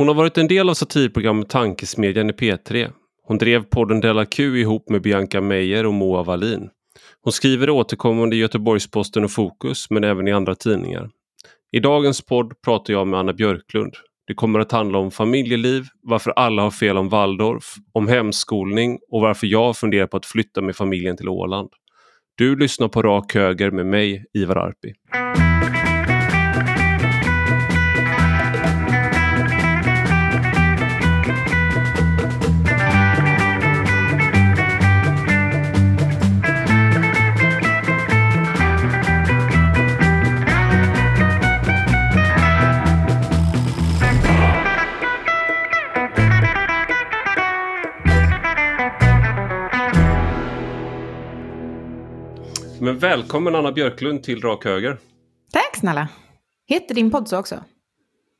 Hon har varit en del av satirprogrammet Tankesmedjan i P3. Hon drev podden Della Q ihop med Bianca Meijer och Moa Wallin. Hon skriver återkommande i Göteborgs-Posten och Fokus men även i andra tidningar. I dagens podd pratar jag med Anna Björklund. Det kommer att handla om familjeliv, varför alla har fel om Waldorf, om hemskolning och varför jag funderar på att flytta med familjen till Åland. Du lyssnar på Rak Höger med mig, Ivar Arpi. Men välkommen Anna Björklund till Rak Höger. Tack snälla. Heter din podd så också?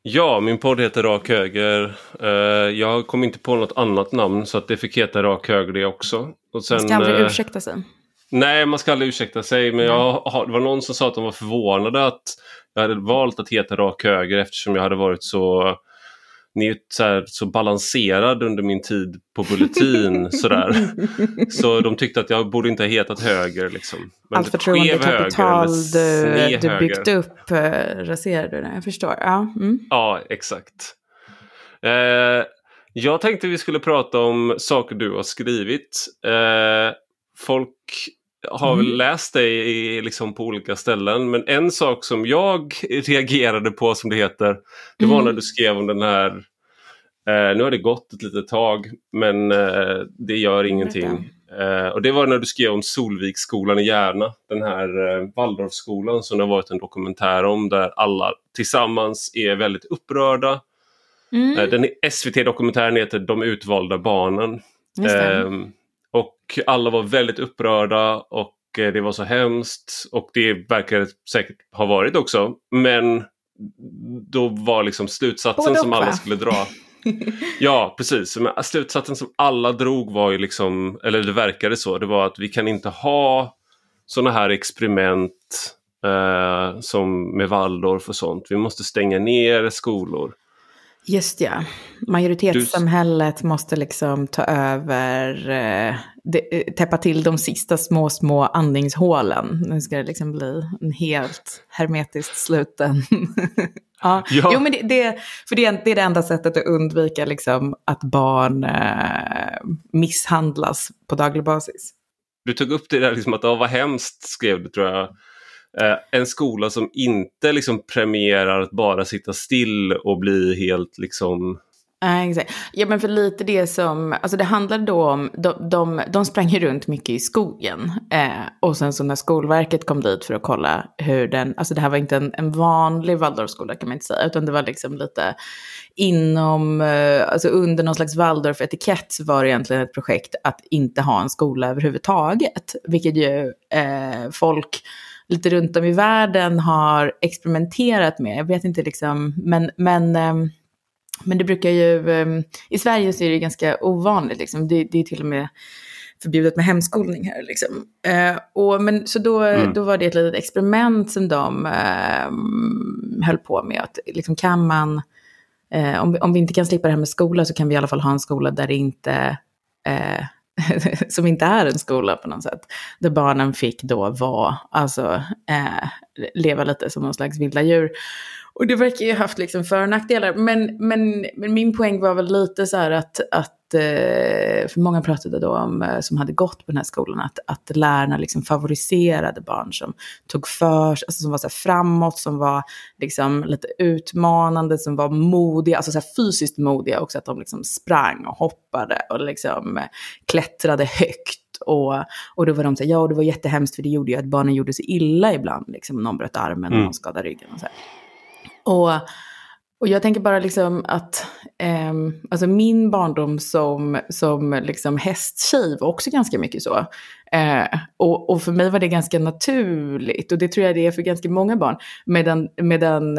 Ja, min podd heter Rak Höger. Uh, jag kom inte på något annat namn så att det fick heta Rak Höger det också. Och sen, man ska aldrig uh, ursäkta sig. Nej, man ska aldrig ursäkta sig. Men jag, det var någon som sa att de var förvånade att jag hade valt att heta Rak Höger eftersom jag hade varit så ni är så, här, så balanserad under min tid på Bulletin. sådär. Så de tyckte att jag borde inte ha hetat höger. Liksom. Men Allt förtroendekapital du, du byggt upp eh, raserade du det. Jag förstår. Ja, mm. ja exakt. Eh, jag tänkte vi skulle prata om saker du har skrivit. Eh, folk har mm. läst dig i, liksom på olika ställen. Men en sak som jag reagerade på som det heter. Det var mm. när du skrev om den här. Eh, nu har det gått ett litet tag men eh, det gör ingenting. Eh, och det var när du skrev om Solviksskolan i Järna. Den här eh, Waldorfskolan som det har varit en dokumentär om där alla tillsammans är väldigt upprörda. Mm. Eh, den SVT-dokumentären heter De utvalda barnen. Och alla var väldigt upprörda och eh, det var så hemskt och det verkar säkert ha varit också. Men då var liksom slutsatsen som alla skulle dra. ja, precis. Men slutsatsen som alla drog var ju liksom, eller det verkade så, det var att vi kan inte ha sådana här experiment eh, som med Waldorf och sånt. Vi måste stänga ner skolor. Just ja. Majoritetssamhället du... måste liksom ta över, eh, de, eh, täppa till de sista små, små andningshålen. Nu ska det liksom bli en helt hermetiskt sluten. ja. ja. Jo, men det, det, för det, är, det är det enda sättet att undvika liksom, att barn eh, misshandlas på daglig basis. Du tog upp det där liksom att det var hemskt, skrev du tror jag. Eh, en skola som inte liksom premierar att bara sitta still och bli helt liksom Ja, exakt. Ja, men för lite det som, alltså det handlade då om, de, de, de sprang ju runt mycket i skogen. Eh, och sen så när Skolverket kom dit för att kolla hur den, alltså det här var inte en, en vanlig Waldorfskola kan man inte säga, utan det var liksom lite inom, eh, alltså under någon slags Waldorf-etikett var det egentligen ett projekt att inte ha en skola överhuvudtaget. Vilket ju eh, folk lite runt om i världen har experimenterat med. Jag vet inte liksom, men, men, ehm, men det brukar ju, ehm, i Sverige så är det ganska ovanligt liksom. Det, det är till och med förbjudet med hemskolning här. Liksom. Eh, och, men, så då, mm. då var det ett litet experiment som de eh, höll på med. Att, liksom, kan man, eh, om, om vi inte kan slippa det här med skola så kan vi i alla fall ha en skola där det inte eh, som inte är en skola på något sätt. Där barnen fick då vara, alltså eh, leva lite som någon slags vilda djur. Och det verkar ju haft liksom för och nackdelar. Men, men, men min poäng var väl lite så här att, att för många pratade då om, eh, som hade gått på den här skolan, att, att lärarna liksom favoriserade barn som tog för alltså som var så framåt, som var liksom lite utmanande, som var modiga, alltså så fysiskt modiga också, att de liksom sprang och hoppade och liksom eh, klättrade högt. Och, och då var de så här, ja det var jättehemskt för det gjorde ju att barnen gjorde sig illa ibland, liksom någon bröt armen och mm. någon skadade ryggen och så här. Och, och jag tänker bara liksom att eh, alltså min barndom som, som liksom hästtjej var också ganska mycket så. Eh, och, och för mig var det ganska naturligt och det tror jag det är för ganska många barn. Medan, medan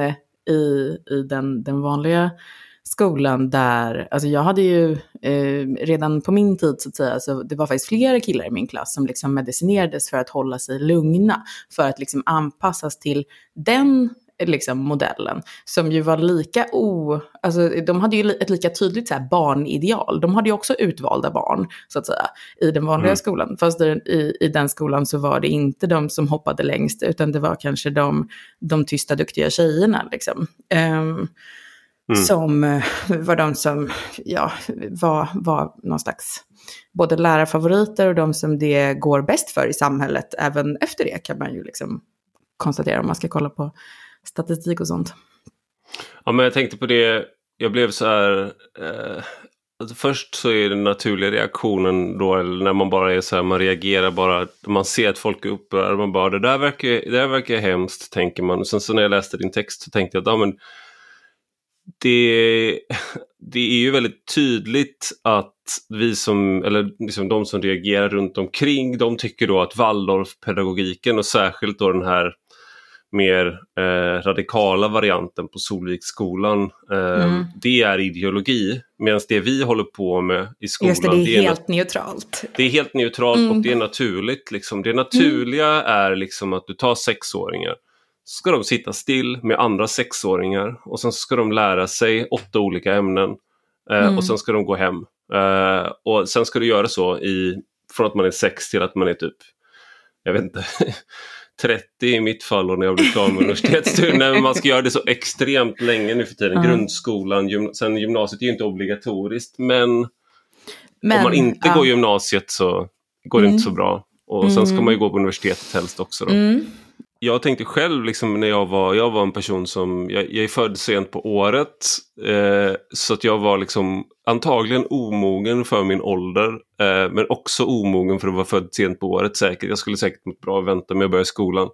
i, i den, den vanliga skolan där, alltså jag hade ju eh, redan på min tid så att säga, så det var faktiskt flera killar i min klass som liksom medicinerades för att hålla sig lugna, för att liksom anpassas till den liksom, modellen. Som ju var lika o... Alltså, de hade ju ett lika tydligt så här, barnideal. De hade ju också utvalda barn, så att säga, i den vanliga mm. skolan. Fast i, i den skolan så var det inte de som hoppade längst, utan det var kanske de, de tysta, duktiga tjejerna. Liksom. Um, Mm. Som eh, var de som ja, var, var någon slags både lärarfavoriter och de som det går bäst för i samhället. Även efter det kan man ju liksom konstatera om man ska kolla på statistik och sånt. Ja, men jag tänkte på det. Jag blev så här. Eh, alltså först så är den naturliga reaktionen då eller när man bara är så här, man reagerar bara. Man ser att folk är upprörda. Man bara det där verkar, det där verkar hemskt tänker man. Och sen så när jag läste din text så tänkte jag att ja, men, det, det är ju väldigt tydligt att vi som, eller liksom de som reagerar runt omkring, de tycker då att Waldorfpedagogiken och särskilt då den här mer eh, radikala varianten på Solviksskolan, eh, mm. det är ideologi. Medan det vi håller på med i skolan... Just det, det är helt neutralt. Det är helt neutralt mm. och det är naturligt. Liksom. Det naturliga mm. är liksom att du tar sexåringar så ska de sitta still med andra sexåringar och sen ska de lära sig åtta olika ämnen eh, mm. och sen ska de gå hem. Eh, och sen ska du göra så i, från att man är sex till att man är typ, jag vet inte, 30 i mitt fall och när jag blir klar med universitetsstudier. man ska göra det så extremt länge nu för tiden. Mm. Grundskolan, gym sen gymnasiet är ju inte obligatoriskt men, men om man inte ja. går gymnasiet så går det mm. inte så bra. Och sen ska man ju mm. gå på universitetet helst också. Mm jag tänkte själv liksom när jag var, jag var en person som, jag, jag är född sent på året. Eh, så att jag var liksom antagligen omogen för min ålder. Eh, men också omogen för att vara född sent på året säkert. Jag skulle säkert mått bra att vänta med att börja skolan.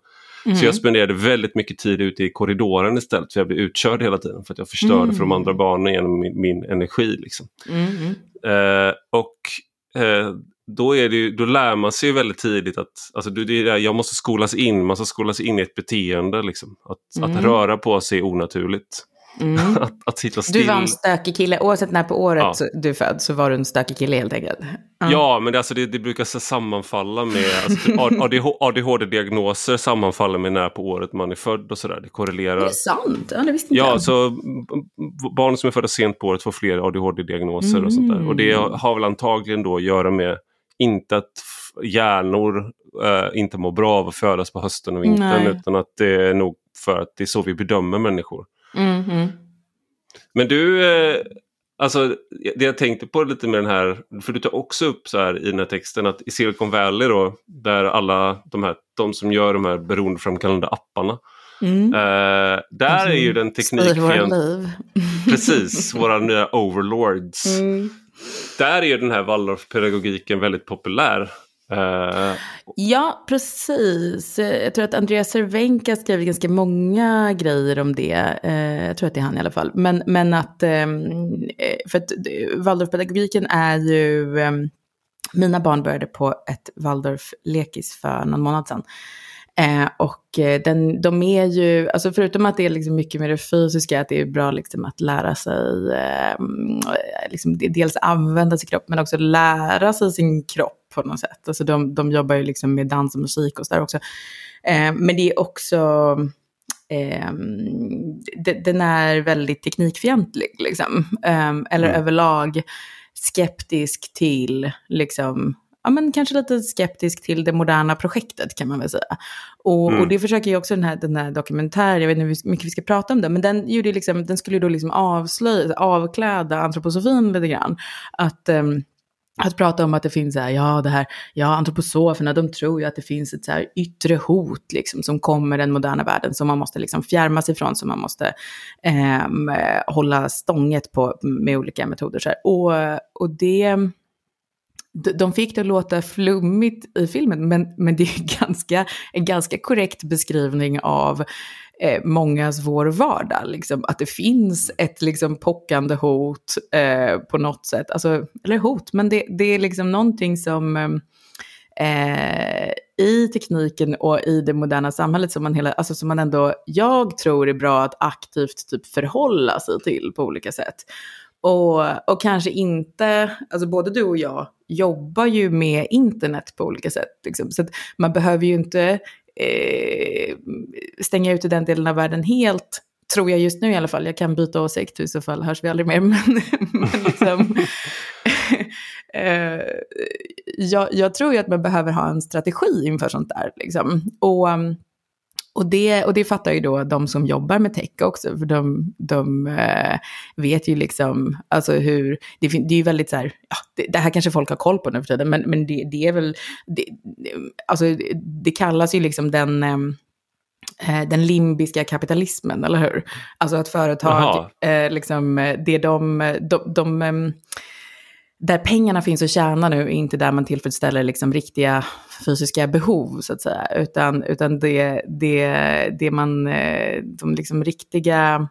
Mm. Så jag spenderade väldigt mycket tid ute i korridoren istället för jag blev utkörd hela tiden för att jag förstörde mm. för de andra barnen genom min, min energi. Liksom. Mm. Eh, och eh, då, är det, då lär man sig väldigt tidigt att alltså, det är jag måste skolas in, man ska skolas in i ett beteende. Liksom. Att, mm. att röra på sig är onaturligt. Mm. att, att sitta still. Du var en stökig kille, oavsett när på året ja. du född så var du en stökig kille helt enkelt. Mm. Ja, men det, alltså, det, det brukar sammanfalla med alltså, ADHD-diagnoser sammanfaller med när på året man är född och sådär. Det korrelerar. Det är sant? Ja, det visste inte ja, jag. Så, barn som är födda sent på året får fler ADHD-diagnoser och sånt där. Och det mm. har väl antagligen då att göra med inte att hjärnor äh, inte mår bra av att födas på hösten och vintern Nej. utan att det är nog för att det är så vi bedömer människor. Mm -hmm. Men du, eh, alltså det jag tänkte på lite med den här, för du tar också upp så här i den här texten att i Silicon Valley då, där alla de här, de som gör de här beroendeframkallande apparna, Mm. Uh, där är ju den tekniken... Precis, våra nya overlords. Mm där är ju den här Waldorfpedagogiken väldigt populär. Uh, ja, precis. Jag tror att Andreas Cervenka skrev ganska många grejer om det. Uh, jag tror att det är han i alla fall. Men, men att, um, för att Waldorfpedagogiken är ju, um, mina barn började på ett Waldorf-lekis för någon månad sedan. Eh, och eh, den, de är ju, alltså förutom att det är liksom mycket med det fysiska, att det är bra liksom att lära sig, eh, liksom dels använda sin kropp, men också lära sig sin kropp på något sätt. Alltså de, de jobbar ju liksom med dans och musik och sådär också. Eh, men det är också, eh, den är väldigt teknikfientlig, liksom. Eh, eller mm. överlag skeptisk till, liksom, ja, men kanske lite skeptisk till det moderna projektet kan man väl säga. Och, mm. och det försöker ju också den här, den här dokumentären, jag vet inte hur mycket vi ska prata om det, men den, gjorde liksom, den skulle ju då liksom avslöja, avkläda antroposofin lite grann. Att, um, att prata om att det finns så här, ja det här, ja antroposoferna de tror ju att det finns ett så här yttre hot liksom som kommer den moderna världen som man måste liksom fjärma sig ifrån, som man måste eh, hålla stånget på med olika metoder. Så här. Och, och det de fick det att låta flummigt i filmen, men, men det är ganska, en ganska korrekt beskrivning av eh, mångas vår vardag. Liksom, att det finns ett liksom, pockande hot eh, på något sätt. Alltså, eller hot, men det, det är liksom någonting som eh, eh i tekniken och i det moderna samhället som man, hela, alltså, som man ändå, jag tror är bra att aktivt typ förhålla sig till på olika sätt. Och, och kanske inte, alltså både du och jag jobbar ju med internet på olika sätt. Liksom. Så man behöver ju inte eh, stänga ute den delen av världen helt, tror jag just nu i alla fall. Jag kan byta åsikt, i så fall hörs vi aldrig mer. Men, men liksom, eh, jag, jag, tror ju att man behöver ha en strategi inför sånt där. Liksom. Och, um, och det, och det fattar ju då de som jobbar med tech också, för de, de äh, vet ju liksom, alltså hur, det, det är ju väldigt så här, ja, det, det, här kanske folk har koll på nu för tiden, men, men det, det är väl, det, alltså det kallas ju liksom den, äh, den limbiska kapitalismen, eller hur? Alltså att företag, äh, liksom, det de, de, de, de där pengarna finns att tjäna nu är inte där man tillfredsställer liksom riktiga fysiska behov så att säga, utan, utan det, det, det man, eh, de liksom riktiga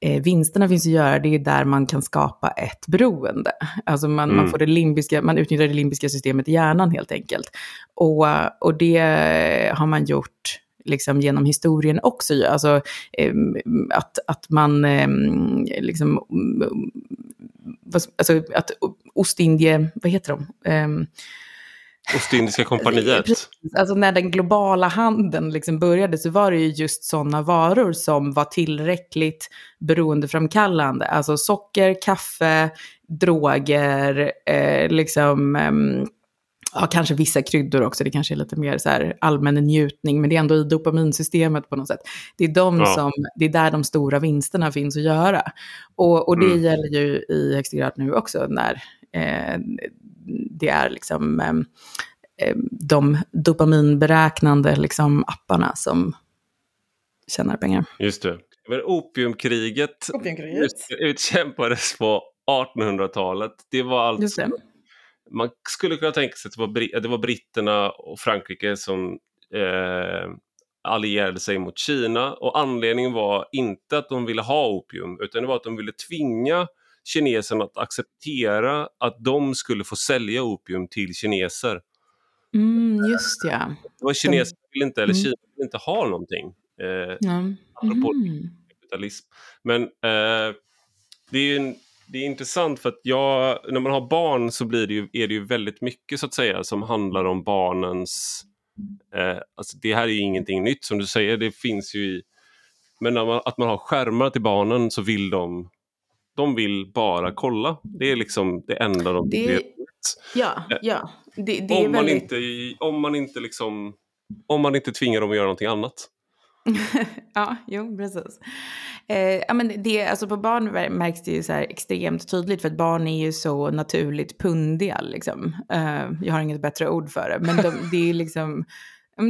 eh, vinsterna finns att göra, det är där man kan skapa ett beroende. Alltså man, mm. man, får det limbiska, man utnyttjar det limbiska systemet i hjärnan helt enkelt. Och, och det har man gjort liksom genom historien också. Alltså att, att man liksom alltså att Ostindie, vad heter de? Ostindiska kompaniet. Alltså när den globala handeln liksom började så var det ju just sådana varor som var tillräckligt beroendeframkallande. Alltså socker, kaffe, droger, eh, liksom eh, ja, kanske vissa kryddor också, det kanske är lite mer så här allmän njutning, men det är ändå i dopaminsystemet på något sätt. Det är, de ja. som, det är där de stora vinsterna finns att göra. Och, och det mm. gäller ju i högsta grad nu också när eh, det är liksom eh, de dopaminberäknande liksom, apparna som tjänar pengar. Just det. Men opiumkriget, opiumkriget. utkämpades på 1800-talet. Det var alltså man skulle kunna tänka sig att det var, det var britterna och Frankrike som eh, allierade sig mot Kina och anledningen var inte att de ville ha opium utan det var att de ville tvinga kineserna att acceptera att de skulle få sälja opium till kineser. Mm, just ja. Det var kineser vill inte, eller mm. Kina vill inte ha någonting. Eh, ja. Apropå mm. kapitalism. Men eh, det är ju en det är intressant för att jag, när man har barn så blir det ju, är det ju väldigt mycket så att säga som handlar om barnens... Eh, alltså det här är ju ingenting nytt som du säger, det finns ju i... Men man, att man har skärmar till barnen så vill de de vill bara kolla. Det är liksom det enda de det. Ja, eh, ja. Det, det om, man väldigt... inte, om man inte liksom om man inte tvingar dem att göra någonting annat. ja, jo, precis. Eh, ja, men det, alltså på barn märks det ju så här extremt tydligt för att barn är ju så naturligt pundiga. Liksom. Eh, jag har inget bättre ord för det, men de, det är liksom...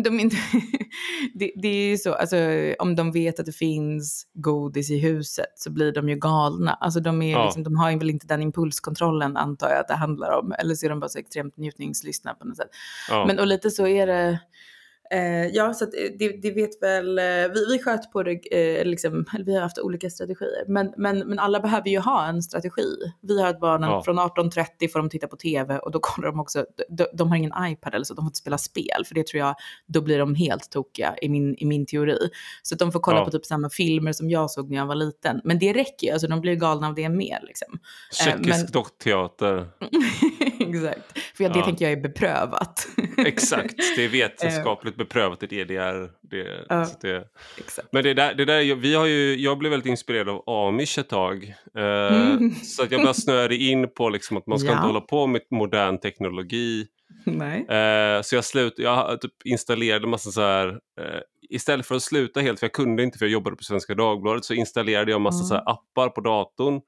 De inte, det, det, är ju så, alltså, om de vet att det finns godis i huset så blir de ju galna. Alltså, de, är ja. liksom, de har väl inte den impulskontrollen antar jag att det handlar om. Eller så är de bara så extremt njutningslystna på något sätt. Ja. Men och lite så är det Eh, ja, så eh, det, det, vet väl, eh, vi, vi sköt på det, eh, liksom, vi har haft olika strategier. Men, men, men alla behöver ju ha en strategi. Vi har ett barnen ja. från 18.30 får de titta på tv och då kollar de också, de, de, har ingen iPad eller så, de får inte spela spel. För det tror jag, då blir de helt tokiga i min, i min teori. Så att de får kolla ja. på typ samma filmer som jag såg när jag var liten. Men det räcker ju, alltså de blir galna av det med. Liksom. Tjeckisk eh, dockteater. Exakt, för det ja. tänker jag är beprövat. Exakt, det är vetenskapligt beprövat i DDR. Det, ja, det, Men det där, det där, vi har ju, jag blev väldigt inspirerad av Amish ett tag. Eh, mm. Så att jag bara snöade in på liksom att man ska ja. inte hålla på med modern teknologi. Eh, så jag, slut, jag typ installerade massa så här, eh, istället för att sluta helt, för jag kunde inte för jag jobbade på Svenska Dagbladet, så installerade jag massa mm. så appar på datorn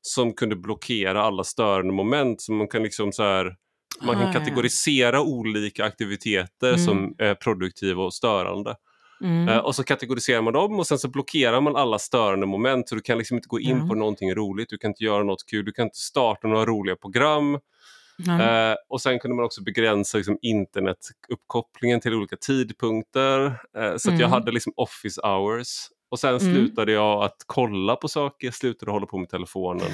som kunde blockera alla störande moment. Så man kan liksom så här, man kan kategorisera olika aktiviteter mm. som är produktiva och störande. Mm. Uh, och så kategoriserar man dem och sen så blockerar man alla störande moment så du kan liksom inte gå in mm. på någonting roligt, du kan inte göra något kul, du kan inte starta några roliga program. Uh, och sen kunde man också begränsa liksom, internetuppkopplingen till olika tidpunkter. Uh, så att jag mm. hade liksom office hours. Och sen mm. slutade jag att kolla på saker, slutade hålla på med telefonen.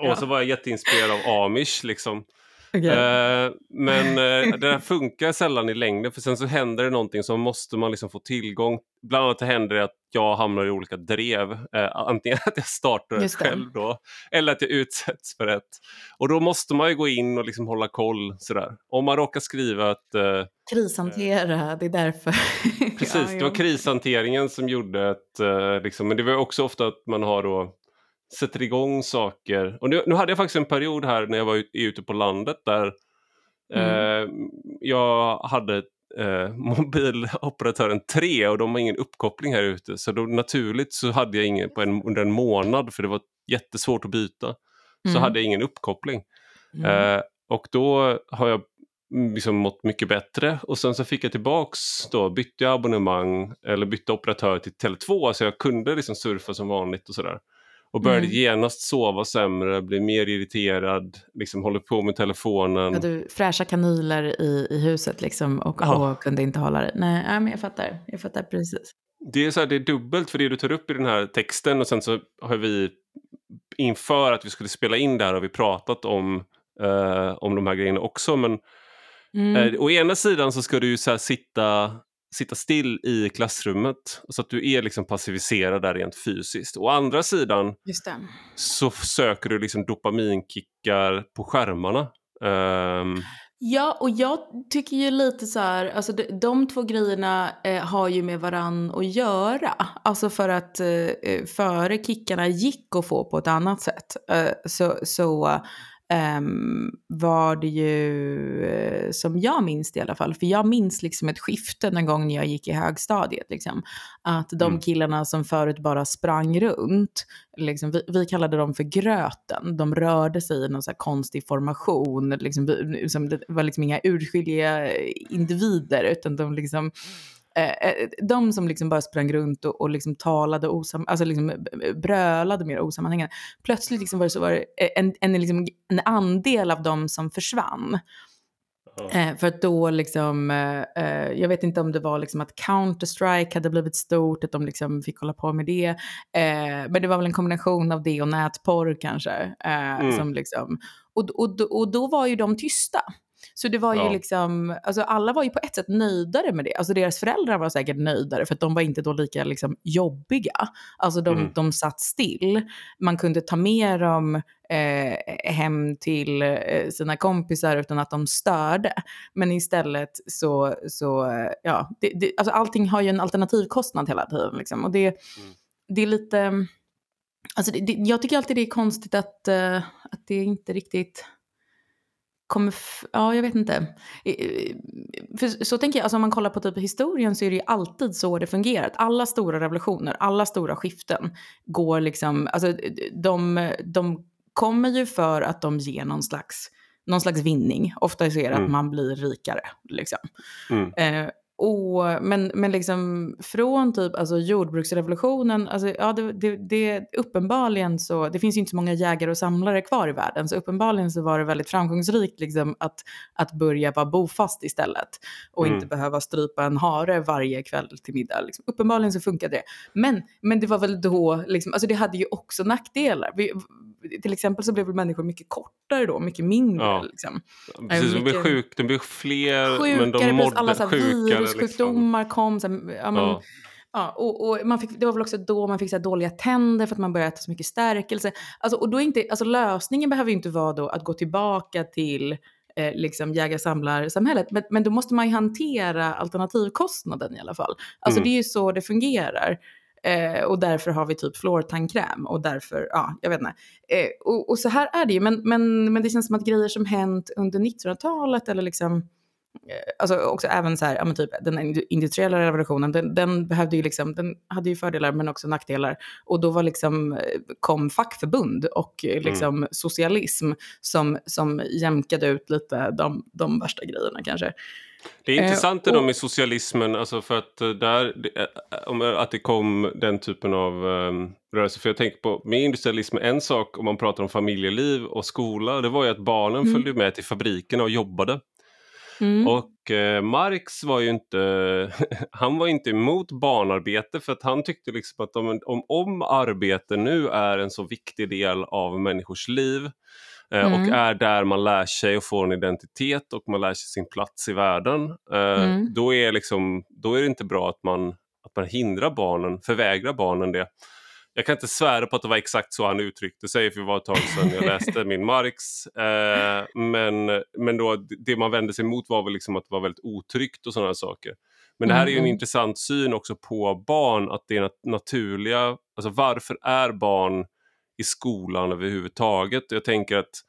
Och ja. så var jag jätteinspirerad av Amish. Liksom. Okay. Eh, men eh, det funkar sällan i längden för sen så händer det någonting som måste man liksom få tillgång. Bland annat händer det att jag hamnar i olika drev. Eh, antingen att jag startar ett själv då eller att jag utsätts för ett. Och då måste man ju gå in och liksom hålla koll sådär. Om man råkar skriva att... Eh, Krishantera, det är därför. Precis, det var krishanteringen som gjorde att... Eh, liksom, men det var också ofta att man har då sätter igång saker. Och nu, nu, hade jag faktiskt en period här när jag var ute på landet där mm. eh, jag hade eh, mobiloperatören 3 och de har ingen uppkoppling här ute. Så då naturligt så hade jag ingen på en, under en månad för det var jättesvårt att byta. Så mm. hade jag ingen uppkoppling. Mm. Eh, och då har jag liksom mått mycket bättre och sen så fick jag tillbaks då bytte jag abonnemang eller bytte operatör till Tele2 så jag kunde liksom surfa som vanligt och sådär. Och började mm. genast sova sämre, bli mer irriterad, liksom håller på med telefonen. Ja, du fräscha kanyler i, i huset liksom och, ja. och kunde inte hålla det. Nej, nej, men jag fattar. Jag fattar precis. Det är, så här, det är dubbelt för det du tar upp i den här texten och sen så har vi inför att vi skulle spela in det här har vi pratat om, eh, om de här grejerna också. Men mm. eh, å ena sidan så ska du ju så sitta sitta still i klassrummet så att du är liksom passiviserad där rent fysiskt. Å andra sidan så söker du liksom dopaminkickar på skärmarna. Um... Ja, och jag tycker ju lite så här, alltså de, de två grejerna eh, har ju med varann att göra. Alltså för att eh, eh före kickarna gick att få på ett annat sätt. Eh, så, så um, var det ju, uh, som jag minns det i alla fall, för jag minns liksom ett skifte någon gång när jag gick i högstadiet. Liksom, att de mm. killarna som förut bara sprang runt, liksom, vi, vi, kallade dem för gröten, de rörde sig i någon så konstig formation, liksom, liksom, det var liksom inga urskiljiga individer, utan de liksom Eh, eh, de som liksom bara sprang runt och, och liksom talade osam, alltså liksom brölade mer osammanhängande. Plötsligt liksom var det så var det en, en, liksom, en andel av dem som försvann. Eh, för att då liksom, eh, eh, jag vet inte om det var liksom att Counter-Strike hade blivit stort, att de liksom fick hålla på med det. Eh, men det var väl en kombination av det och nätporr kanske. Mm. som liksom, och, och, och då var ju de tysta. Så det var ju liksom, alltså alla var ju på ett sätt nöjdare med det. Alltså deras föräldrar var säkert nöjdare för att de var inte då lika liksom jobbiga. Alltså de, mm. de satt still. Man kunde ta med dem eh, hem till eh, sina kompisar utan att de störde. Men istället så, så ja, det, det, alltså allting har ju en alternativkostnad hela tiden. Liksom. Och det, mm. det är lite, alltså det, jag tycker alltid det är konstigt att, uh, att det inte riktigt kommer, ja jag vet inte. För så tänker jag, alltså om man kollar på typ historien så är det ju alltid så det fungerat. Alla stora revolutioner, alla stora skiften går liksom, alltså de, de kommer ju för att de ger någon slags, någon slags vinning. Ofta så är det mm. att man blir rikare. Liksom. Mm. Eh, och, men, men liksom från typ alltså jordbruksrevolutionen, alltså, ja, det, det, det, uppenbarligen så, det finns ju inte så många jägare och samlare kvar i världen, så uppenbarligen så var det väldigt framgångsrikt liksom, att, att börja vara bofast istället och mm. inte behöva strypa en hare varje kväll till middag. Liksom. Uppenbarligen så funkade det. Men, men det var väl då, liksom, alltså det hade ju också nackdelar. Vi, till exempel så blev människor mycket kortare då, mycket mindre. Ja. Liksom. Precis, de blev sjuk, de blev fler, sjukare, men de mådde alla sjukare. Virussjukdomar liksom. kom. Så här, ja, men, ja. Ja, och, och, man fick, det var väl också då man fick så dåliga tänder för att man började äta så mycket stärkelse. Alltså, och då inte, alltså, lösningen behöver ju inte vara då att gå tillbaka till eh, liksom jägar-samlar-samhället. Men, men då måste man ju hantera alternativkostnaden i alla fall. Alltså mm. det är ju så det fungerar. Eh, och därför har vi typ fluortandkräm och därför, ja, jag vet inte. Eh, och, och, så här är det ju, men, men, men det känns som att grejer som hänt under 1900-talet eller liksom Alltså också även så här, ja men typ den industriella revolutionen, den, den, behövde ju liksom, den hade ju fördelar men också nackdelar. Och då var liksom, eh, kom fackförbund och mm. liksom mm. socialism som, som jämkade ut lite de, de värsta grejerna kanske. Det är intressant eh, och, med socialismen, alltså för att eh, där, eh, att det kom den typen av um, rörelse. För jag tänker på, med industrialism, en sak om man pratar om familjeliv och skola, det var ju att barnen mm. följde med till fabrikerna och jobbade. Mm. Och eh, Marx var ju inte, han var inte emot barnarbete för att han tyckte liksom att om, om, om arbete nu är en så viktig del av människors liv eh, mm. och är där man lär sig och får en identitet och man lär sig sin plats i världen. Eh, mm. då, är liksom, då är det inte bra att man, att man hindrar barnen, förvägrar barnen det. Jag kan inte svära på att det var exakt så han uttryckte sig, för det var ett tag sedan jag läste min Marx. Eh, men men då, det man vände sig mot var väl liksom att det var väldigt otryggt och sådana saker. Men det här är ju en mm. intressant syn också på barn, att det är nat naturliga, alltså varför är barn i skolan överhuvudtaget? Jag tänker att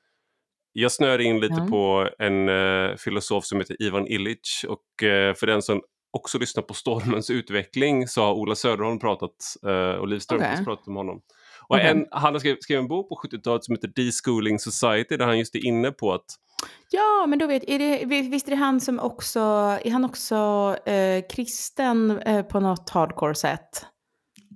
jag snör in lite mm. på en uh, filosof som heter Ivan Illich och uh, för den som också lyssnar på Stormens utveckling så har Ola Söderholm pratat uh, och Liv Strömquist okay. pratat om honom. Och okay. en, han skrivit, skrivit en bok på 70-talet som heter Deschooling Society där han just är inne på att Ja, men då vet, är det, visst är det han som också, är han också eh, kristen eh, på något hardcore sätt?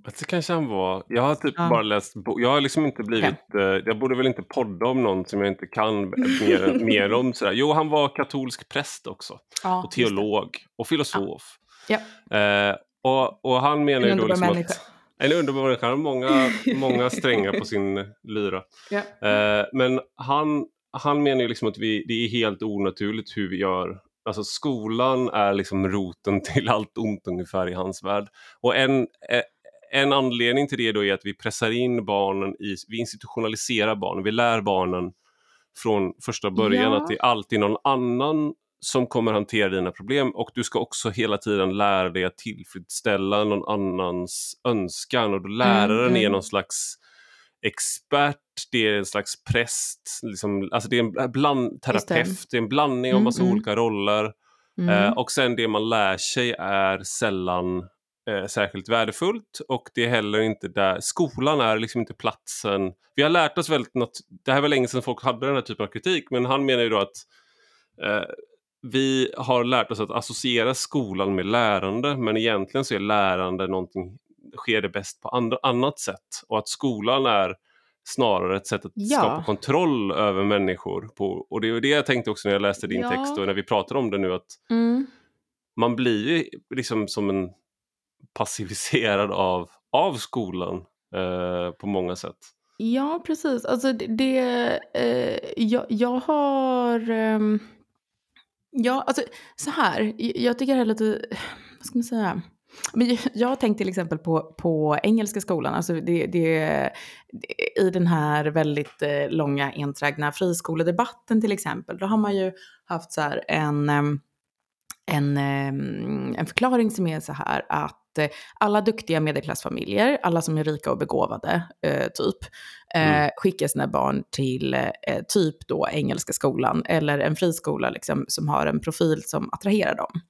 Det kanske han var. Jag har typ ja. bara läst Jag har liksom inte blivit... Okay. Eh, jag borde väl inte podda om någon som jag inte kan mer, mer om. Sådär. Jo, han var katolsk präst också. Ja, och teolog och filosof. Ja. Eh, och, och han menar ju då liksom människa. att... En underbar människa. Han har många, många strängar på sin lyra. Ja. Eh, men han han menar ju liksom att vi, det är helt onaturligt hur vi gör. Alltså skolan är liksom roten till allt ont ungefär i hans värld. Och en, eh, en anledning till det då är att vi pressar in barnen i, vi institutionaliserar barnen, vi lär barnen från första början ja. att det är alltid någon annan som kommer hantera dina problem och du ska också hela tiden lära dig att tillfredsställa någon annans önskan och då läraren mm, är någon slags expert, det är en slags präst, liksom, alltså det är en bland, terapeut, det. är en blandning av mm, massa mm. olika roller. Mm. Eh, och sen det man lär sig är sällan eh, särskilt värdefullt och det är heller inte där, skolan är liksom inte platsen. Vi har lärt oss väldigt, det här var länge sedan folk hade den här typen av kritik, men han menar ju då att eh, vi har lärt oss att associera skolan med lärande, men egentligen så är lärande någonting sker det bäst på andra, annat sätt och att skolan är snarare ett sätt att ja. skapa kontroll över människor. På, och det är det jag tänkte också när jag läste din ja. text och när vi pratar om det nu att mm. man blir ju liksom som en passiviserad av, av skolan eh, på många sätt. Ja, precis. Alltså det, eh, jag, jag har... Eh, ja, alltså så här. Jag tycker det är lite, vad ska man säga? Men jag har tänkt till exempel på, på engelska skolan, alltså det, det, i den här väldigt eh, långa enträgna friskoledebatten till exempel, då har man ju haft så här en, ehm, en, ehm, en förklaring som är så här att eh, alla duktiga medelklassfamiljer, alla som är rika och begåvade, eh, typ, mm. skickar sina barn till typ då engelska skolan eller en friskola liksom, som har en profil som attraherar dem.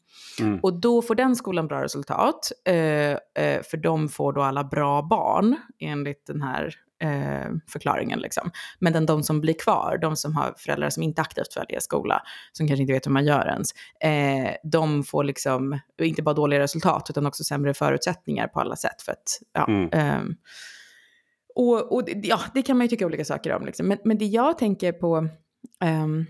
Mm. Och då får den skolan bra resultat, eh, eh, för de får då alla bra barn enligt den här eh, förklaringen. Liksom. Men den, de som blir kvar, de som har föräldrar som inte aktivt väljer skola, som kanske inte vet hur man gör ens, eh, de får liksom inte bara dåliga resultat utan också sämre förutsättningar på alla sätt. För att, ja, mm. Ehm, och, och ja, det kan man ju tycka olika saker om. Liksom. Men, men det jag tänker på, um,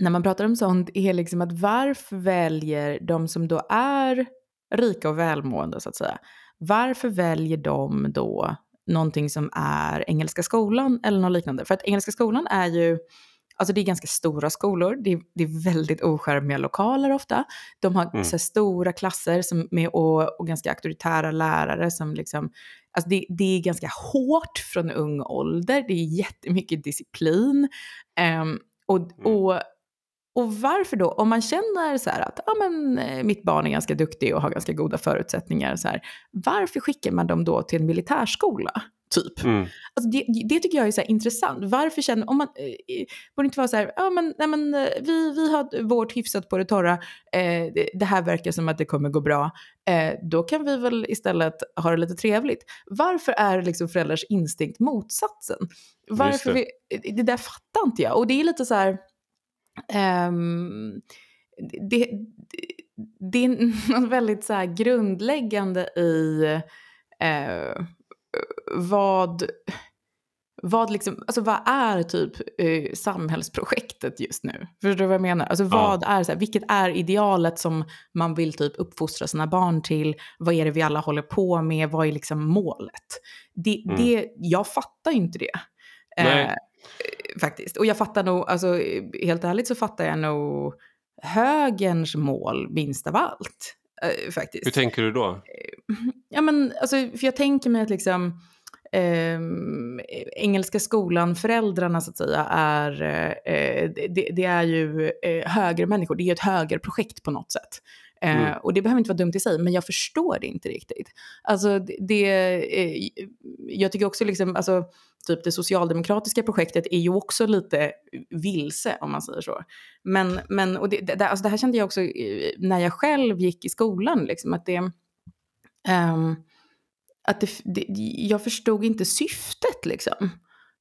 när man pratar om sånt är liksom att varför väljer de som då är rika och välmående så att säga, varför väljer de då någonting som är Engelska skolan eller något liknande? För att Engelska skolan är ju, alltså det är ganska stora skolor, det är, det är väldigt oskärmiga lokaler ofta. De har mm. så stora klasser som med, och, och ganska auktoritära lärare som liksom, alltså det, det är ganska hårt från ung ålder, det är jättemycket disciplin. Um, och, mm. och och varför då? Om man känner så att ja, men, eh, mitt barn är ganska duktig och har ganska goda förutsättningar, så här, varför skickar man dem då till en militärskola? Typ. Mm. Alltså det, det, tycker jag är så intressant. Varför känner, om man, eh, borde inte vara så här, ja men, nej, men eh, vi, vi har vårt hyfsat på det torra, eh, det, det, här verkar som att det kommer gå bra, eh, då kan vi väl istället ha det lite trevligt. Varför är liksom föräldrars instinkt motsatsen? Varför det. Vi, det där fattar inte jag. Och det är lite så här, Um, det, det, är något väldigt så grundläggande i uh, vad, vad, liksom, alltså vad är typ uh, samhällsprojektet just nu? Förstår du vad jag menar? Alltså vad ja. är, så här, vilket är idealet som man vill typ uppfostra sina barn till? Vad är det vi alla håller på med? Vad är liksom målet? Det, mm. det, jag fattar inte det. Nej. Faktiskt. Och jag fattar nog, alltså helt ärligt så fattar jag nog högerns mål minst av allt. Eh, faktiskt. Hur tänker du då? Ja men alltså, för jag tänker mig att liksom eh, engelska skolan, föräldrarna så att säga, är, eh, det, det, är ju eh, högermänniskor, det är ett högerprojekt på något sätt. Eh, mm. och det behöver inte vara dumt i sig, men jag förstår det inte riktigt. Alltså det, eh, jag tycker också liksom, alltså typ det socialdemokratiska projektet är ju också lite vilse om man säger så. Men, men och det, det, alltså det här kände jag också eh, när jag själv gick i skolan, liksom, att det, um, att det, det, jag förstod inte syftet liksom.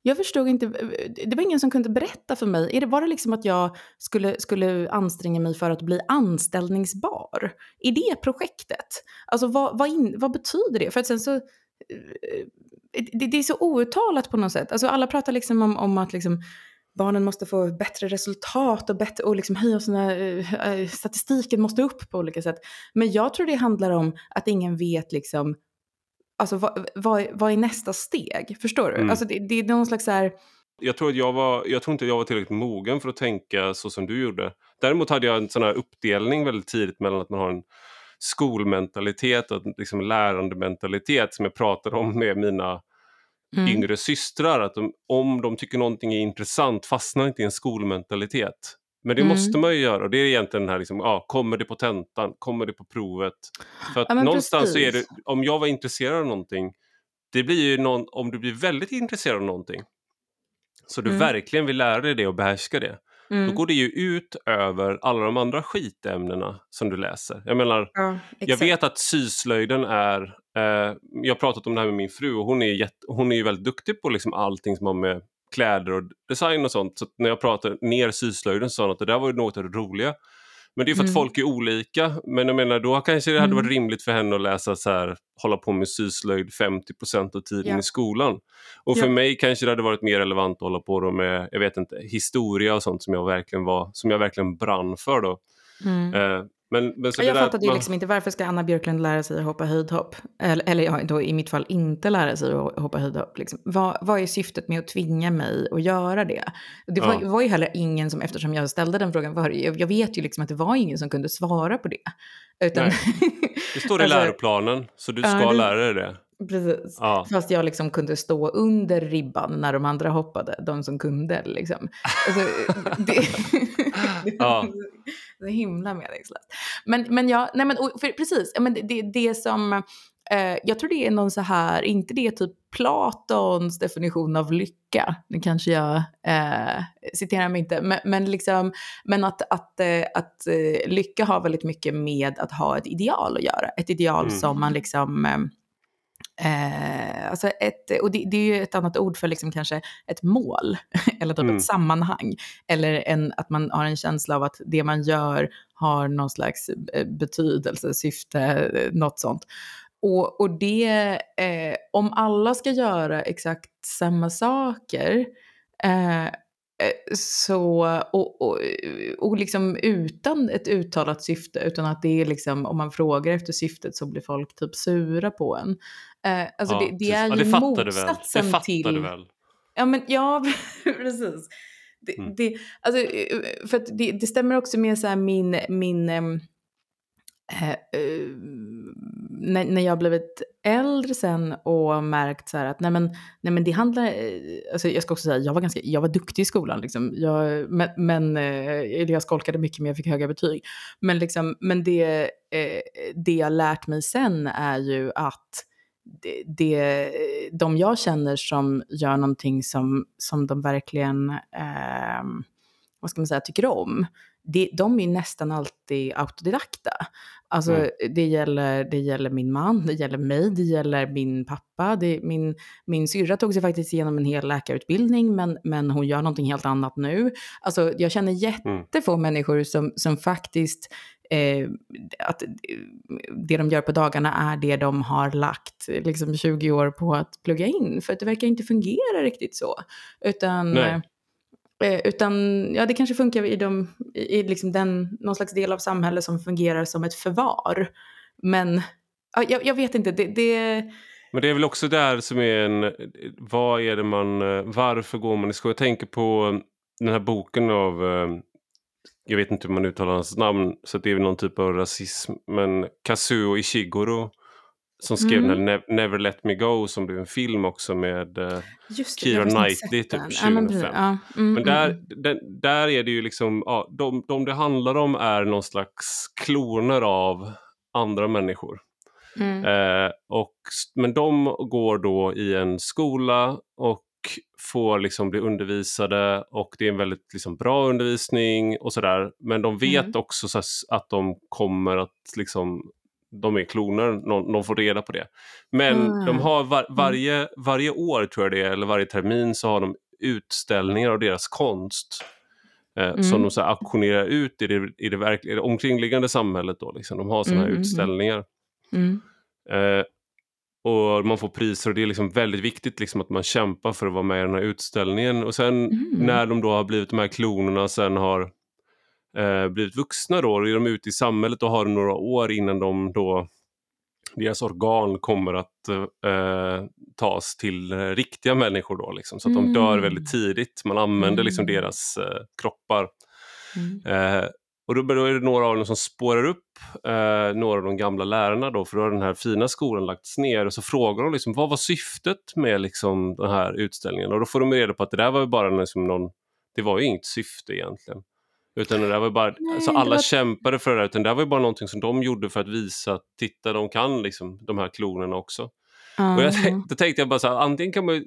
Jag förstod inte, eh, det var ingen som kunde berätta för mig. Var det liksom att jag skulle, skulle anstränga mig för att bli anställningsbar? I det projektet? Alltså vad, vad, in, vad betyder det? För att sen så, eh, eh, det, det, är så outtalat på något sätt. Alltså alla pratar liksom om, om att liksom, barnen måste få bättre resultat och, bättre, och liksom höja sina, statistiken måste upp på olika sätt. Men jag tror det handlar om att ingen vet liksom alltså vad, vad, vad är nästa steg? Förstår du? Mm. Alltså det, det är någon slags så här... Jag tror, att jag, var, jag tror inte jag var tillräckligt mogen för att tänka så som du gjorde. Däremot hade jag en sån här uppdelning väldigt tidigt mellan att man har en skolmentalitet och liksom lärandementalitet som jag pratade om med mina mm. yngre systrar. Att de, om de tycker någonting är intressant, fastna inte i en skolmentalitet. Men det mm. måste man ju göra. Det är egentligen den här, liksom, ja, kommer det på tentan? Kommer det på provet? För att ja, någonstans precis. så är det, om jag var intresserad av någonting, det blir ju någon, om du blir väldigt intresserad av någonting, så du mm. verkligen vill lära dig det och behärska det, mm. då går det ju ut över alla de andra skitämnena som du läser. Jag menar, ja, jag vet att syslöjden är, eh, jag har pratat om det här med min fru och hon är, jätte, hon är ju väldigt duktig på liksom allting som har med kläder och design och sånt. Så när jag pratade ner syslöjden så sa hon att det där var något av det roliga. Men det är för att mm. folk är olika. Men jag menar då kanske det hade varit mm. rimligt för henne att läsa så här, hålla på med syslöjd 50% av tiden ja. i skolan. Och för ja. mig kanske det hade varit mer relevant att hålla på med, jag vet inte, historia och sånt som jag verkligen var, som jag verkligen brann för då. Mm. Eh, men, men jag fattade ju man... liksom inte varför ska Anna Björklund lära sig att hoppa höjdhopp? Eller, eller ja, då i mitt fall inte lära sig att hoppa höjdhopp. Liksom. Vad, vad är syftet med att tvinga mig att göra det? Det var, ja. var ju heller ingen som, eftersom jag ställde den frågan, var, jag, jag vet ju liksom att det var ingen som kunde svara på det. Utan, det står i alltså, läroplanen, så du ska ja, lära dig det. Precis. Ja. Fast jag liksom kunde stå under ribban när de andra hoppade, de som kunde. Liksom. Alltså, det, ja. det är himla meningslöst. Men, men ja, nej men, för, precis, men det, det, det som, eh, jag tror det är någon så här, inte det typ Platons definition av lycka, nu kanske jag eh, citerar mig inte, men, men, liksom, men att, att, eh, att eh, lycka har väldigt mycket med att ha ett ideal att göra. Ett ideal mm. som man liksom eh, alltså ett, och det, det, är ju ett annat ord för liksom kanske ett mål, eller typ mm. ett sammanhang. Eller en, att man har en känsla av att det man gör har någon slags eh, betydelse, syfte, eh, något sånt. Och, och det, eh, om alla ska göra exakt samma saker, Eh, så, och, och, och liksom utan ett uttalat syfte, utan att det är liksom, om man frågar efter syftet så blir folk typ sura på en. Eh, alltså ja, det, det, är ju ja, det motsatsen det till... Ja, men ja, precis. Det, mm. det, alltså, för det, det stämmer också med så min, min Eh, eh, när, när jag blivit äldre sen och märkt så här att nej men, nej men det handlar, eh, alltså jag ska också säga, jag var, ganska, jag var duktig i skolan liksom, jag, men, men eh, jag skolkade mycket men jag fick höga betyg. Men, liksom, men det, eh, det jag lärt mig sen är ju att det, det, de jag känner som gör någonting som, som de verkligen, eh, vad ska man säga, tycker om, det, de är nästan alltid autodidakta. Alltså mm. det, gäller, det gäller min man, det gäller mig, det gäller min pappa. Det, min, min syrra tog sig faktiskt igenom en hel läkarutbildning men, men hon gör någonting helt annat nu. Alltså jag känner mm. jättefå mm. människor som, som faktiskt eh, att det de gör på dagarna är det de har lagt liksom 20 år på att plugga in. För att det verkar inte fungera riktigt så. Utan Nej. Eh, utan ja, det kanske funkar i, de, i liksom den, någon slags del av samhället som fungerar som ett förvar. Men ja, jag, jag vet inte, det, det, Men det är väl också där som är en... Vad är det man... Eh, varför går man i skolan? Jag tänker på eh, den här boken av... Eh, jag vet inte hur man uttalar hans namn, så det är väl någon typ av rasism. Men Kazuo Ishiguro som skrev mm. Never Let Me Go som blev en film också med uh, Keira Knightley typ 2005. Ja, men, ja. mm, men där, mm. den, där är det ju liksom, ja, de, de det handlar om är någon slags kloner av andra människor. Mm. Eh, och, men de går då i en skola och får liksom bli undervisade och det är en väldigt liksom, bra undervisning och sådär. Men de vet mm. också så att de kommer att liksom de är kloner, någon, någon får reda på det. Men mm. de har var, varje, varje år tror jag det är, eller varje termin så har de utställningar av deras konst. Eh, mm. Som de så här auktionerar ut i det, i det, verkliga, det omkringliggande samhället. Då, liksom. De har sådana här mm, mm, utställningar. Mm. Eh, och man får priser och det är liksom väldigt viktigt liksom att man kämpar för att vara med i den här utställningen. Och sen när de då har blivit de här klonerna sen har eh, blivit vuxna då, är de ute i samhället och har några år innan de då deras organ kommer att eh, tas till eh, riktiga människor då, liksom, så att mm. de dör väldigt tidigt. Man använder liksom mm. deras eh, kroppar. Mm. Eh, och då, då är det några av dem som spårar upp eh, några av de gamla lärarna då, för då har den här fina skolan lagts ner och så frågar de liksom, vad var syftet med liksom, den här utställningen? Och då får de reda på att det där var ju bara liksom någon, det var ju inget syfte egentligen. Utan det där var bara, Nej, alltså alla var... kämpade för det där, utan det där var bara någonting som de gjorde för att visa att titta, de kan liksom de här klonerna också. Mm. Och jag tänkte, då tänkte jag bara så här, antingen kan man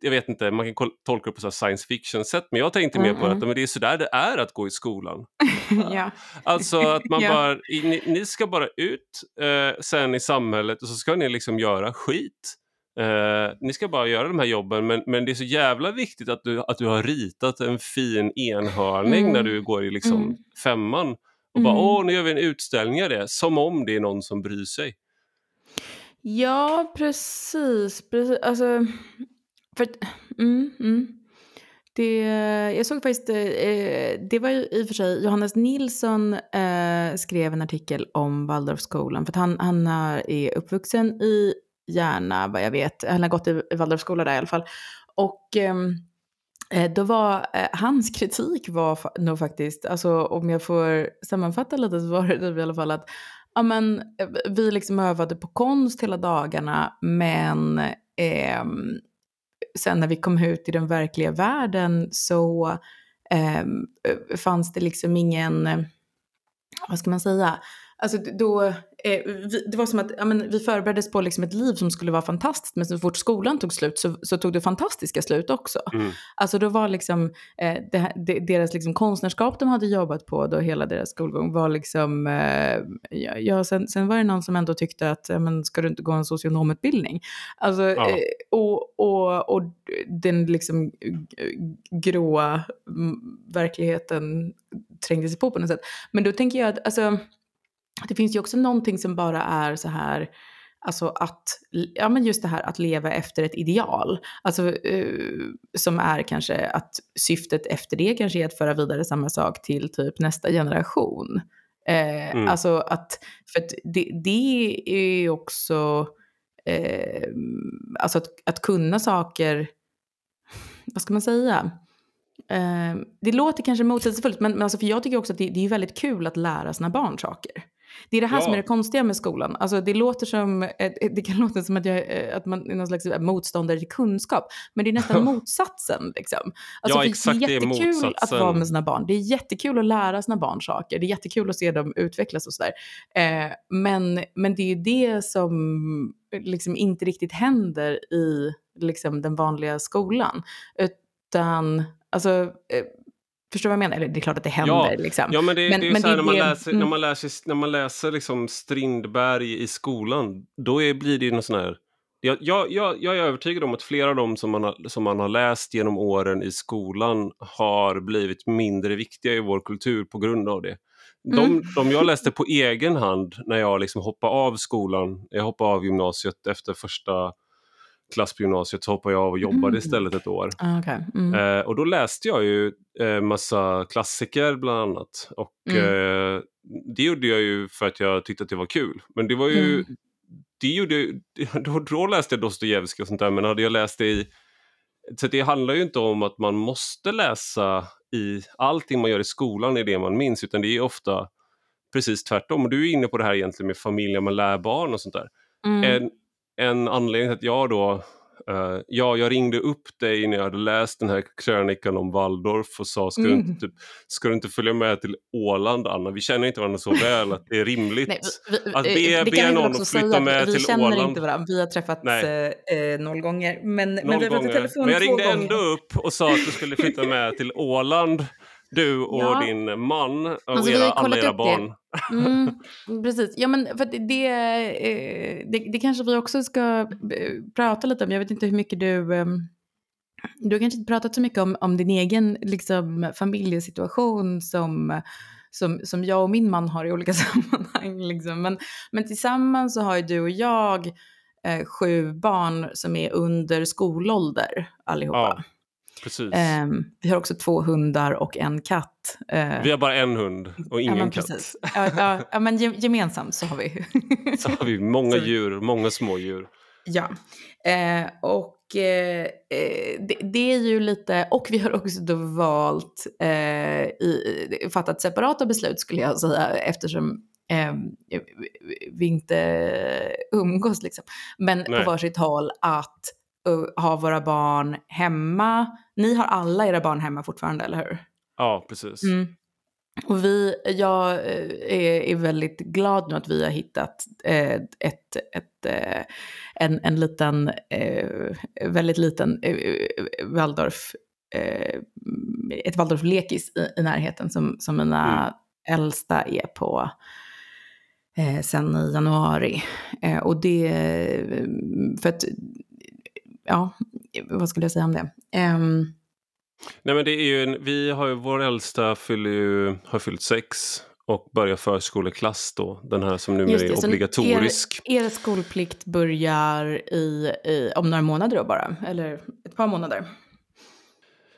jag vet inte, man kan tolka det på så science fiction-sätt, men jag tänkte mm, mer på att men det är så där det är att gå i skolan. ja. Alltså att man ja. bara, ni, ni, ska bara ut eh, sen i samhället och så ska ni liksom göra skit. Uh, ni ska bara göra de här jobben men, men det är så jävla viktigt att du, att du har ritat en fin enhörning mm. när du går i liksom mm. femman. Och bara mm. åh, nu gör vi en utställning av det. Som om det är någon som bryr sig. Ja, precis. precis. Alltså, för, mm, mm. Det, jag såg faktiskt, eh, det var ju i och för sig, Johannes Nilsson eh, skrev en artikel om Waldorfskolan för att han, han är uppvuxen i Järna vad jag vet. Han har gått i Waldorfskola där i alla fall. Och ehm, eh, då var eh, hans kritik var nog faktiskt, alltså om jag får sammanfatta lite så var det typ i alla fall att ja, men, eh, vi liksom övade på konst hela dagarna men eh, sen när vi kom ut i den verkliga världen så ehm, eh, fanns det liksom ingen, vad ska man säga, alltså då eh, vi, det var som att ja, men, vi förbereddes på liksom ett liv som skulle vara fantastiskt, men så fort skolan tog slut så, så tog det fantastiska slut också. Mm. Alltså då var liksom, eh, det, det, deras liksom konstnärskap de hade jobbat på då hela deras skolgång var liksom, eh, ja, sen, sen var det någon som ändå tyckte att, men ska du inte gå en socionomutbildning? Alltså, ja. eh, och, och, och den liksom gråa verkligheten trängde sig på på något sätt. Men då tänker jag att, alltså, det finns ju också någonting som bara är så här, alltså att, ja men just det här att leva efter ett ideal. Alltså uh, som är kanske att syftet efter det kanske är att föra vidare samma sak till typ nästa generation. Eh, mm. Alltså att, för att det, det är ju också, eh, alltså att, att kunna saker, vad ska man säga? Det låter kanske motsägelsefullt, men, men alltså för jag tycker också att det, det är väldigt kul att lära sina barn saker. Det är det här ja. som är det konstiga med skolan. Alltså det, låter som, det kan låta som att, jag, eh, att man är någon slags motståndare till kunskap, men det är nästan motsatsen. Liksom. Alltså, ja, exakt, det är jättekul att vara med sina barn. Det är jättekul att lära sina barn saker. Det är jättekul att se dem utvecklas och sådär. Eh, men, men det är ju det som liksom inte riktigt händer i liksom, den vanliga skolan. Utan, alltså, eh, Förstår du vad jag menar? Eller det är klart att det händer. Ja, liksom. ja men det, men, det är men så här, det, när, man läser, mm. när man läser, när man läser liksom Strindberg i skolan, då är, blir det ju någon sån här... Jag, jag, jag, jag är övertygad om att flera av dem som man, har, som man har läst genom åren i skolan har blivit mindre viktiga i vår kultur på grund av det. De, mm. de jag läste på egen hand när jag liksom hoppade av skolan, jag hoppade av gymnasiet efter första klass på gymnasiet så hoppade jag av och jobbade mm. istället ett år. Ah, okay. mm. eh, och då läste jag ju eh, massa klassiker bland annat. Och mm. eh, det gjorde jag ju för att jag tyckte att det var kul. Men det var ju, mm. det gjorde, då, då läste jag Dostojevskij och sånt där, men hade jag läst det i... Så det handlar ju inte om att man måste läsa i allting man gör i skolan är det man minns, utan det är ofta precis tvärtom. Och du är inne på det här egentligen med familjen, man lär barn och sånt där. Mm. En, en anledning till att jag då Uh, ja, jag ringde upp dig när jag hade läst den här krönikan om Waldorf och sa ska, mm. du inte, typ, ska du inte följa med till Åland Anna? Vi känner inte varandra så väl att det är rimligt Nej, vi, att be, be någon att flytta med till Åland. Vi känner inte varandra, vi har träffats eh, noll gånger. Men, noll men vi har pratat telefon Men jag ringde gånger. ändå upp och sa att du skulle flytta med till Åland du och ja. din man och alltså, era, alla era barn. Mm, precis. Ja, men för det, eh, det, det, kanske vi också ska eh, prata lite om. Jag vet inte hur mycket du... Ehm, du har kanske inte pratat så mycket om, om din egen liksom, familjesituation som, som, som jag och min man har i olika sammanhang. Liksom. Men, men tillsammans så har ju du och jag eh, sju barn som är under skolålder allihopa. Ja. Precis. Um, vi har också två hundar och en katt. Uh, vi har bara en hund och ingen ja, katt. Ja, ja, ja, men gemensamt så har vi. så har vi många djur, många små djur. Ja, uh, och uh, det, det, är ju lite, och vi har också då valt, i, fattat separata beslut skulle jag säga, eftersom vi inte umgås liksom. Men Nej. på varsitt håll att ha våra barn hemma. Ni har alla era barn hemma fortfarande, eller hur? Ja, precis. Mm. Och vi, jag eh, är, är, väldigt glad nu att vi har hittat eh, ett, ett, eh, en, en liten, eh, väldigt liten eh, Waldorf, eh, ett Waldorf-lekis i, i, närheten som, som mina mm. äldsta är på sen i januari. och det, för att ja, vad skulle jag säga om det? Um... Nej men det är ju en, vi har ju, vår äldsta fyller ju, har fyllt sex och börjar förskoleklass då, den här som numera är obligatorisk. Er, er skolplikt börjar i, i, om några månader då bara, eller ett par månader?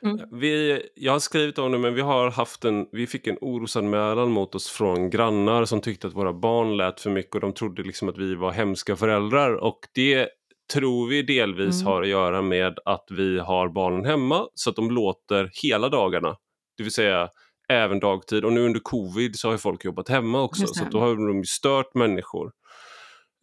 Mm. Vi, jag har skrivit om det men vi har haft en, vi fick en orosanmälan mot oss från grannar som tyckte att våra barn lät för mycket och de trodde liksom att vi var hemska föräldrar och det tror vi delvis mm. har att göra med att vi har barnen hemma så att de låter hela dagarna. Det vill säga även dagtid och nu under covid så har folk jobbat hemma också så då har de stört människor.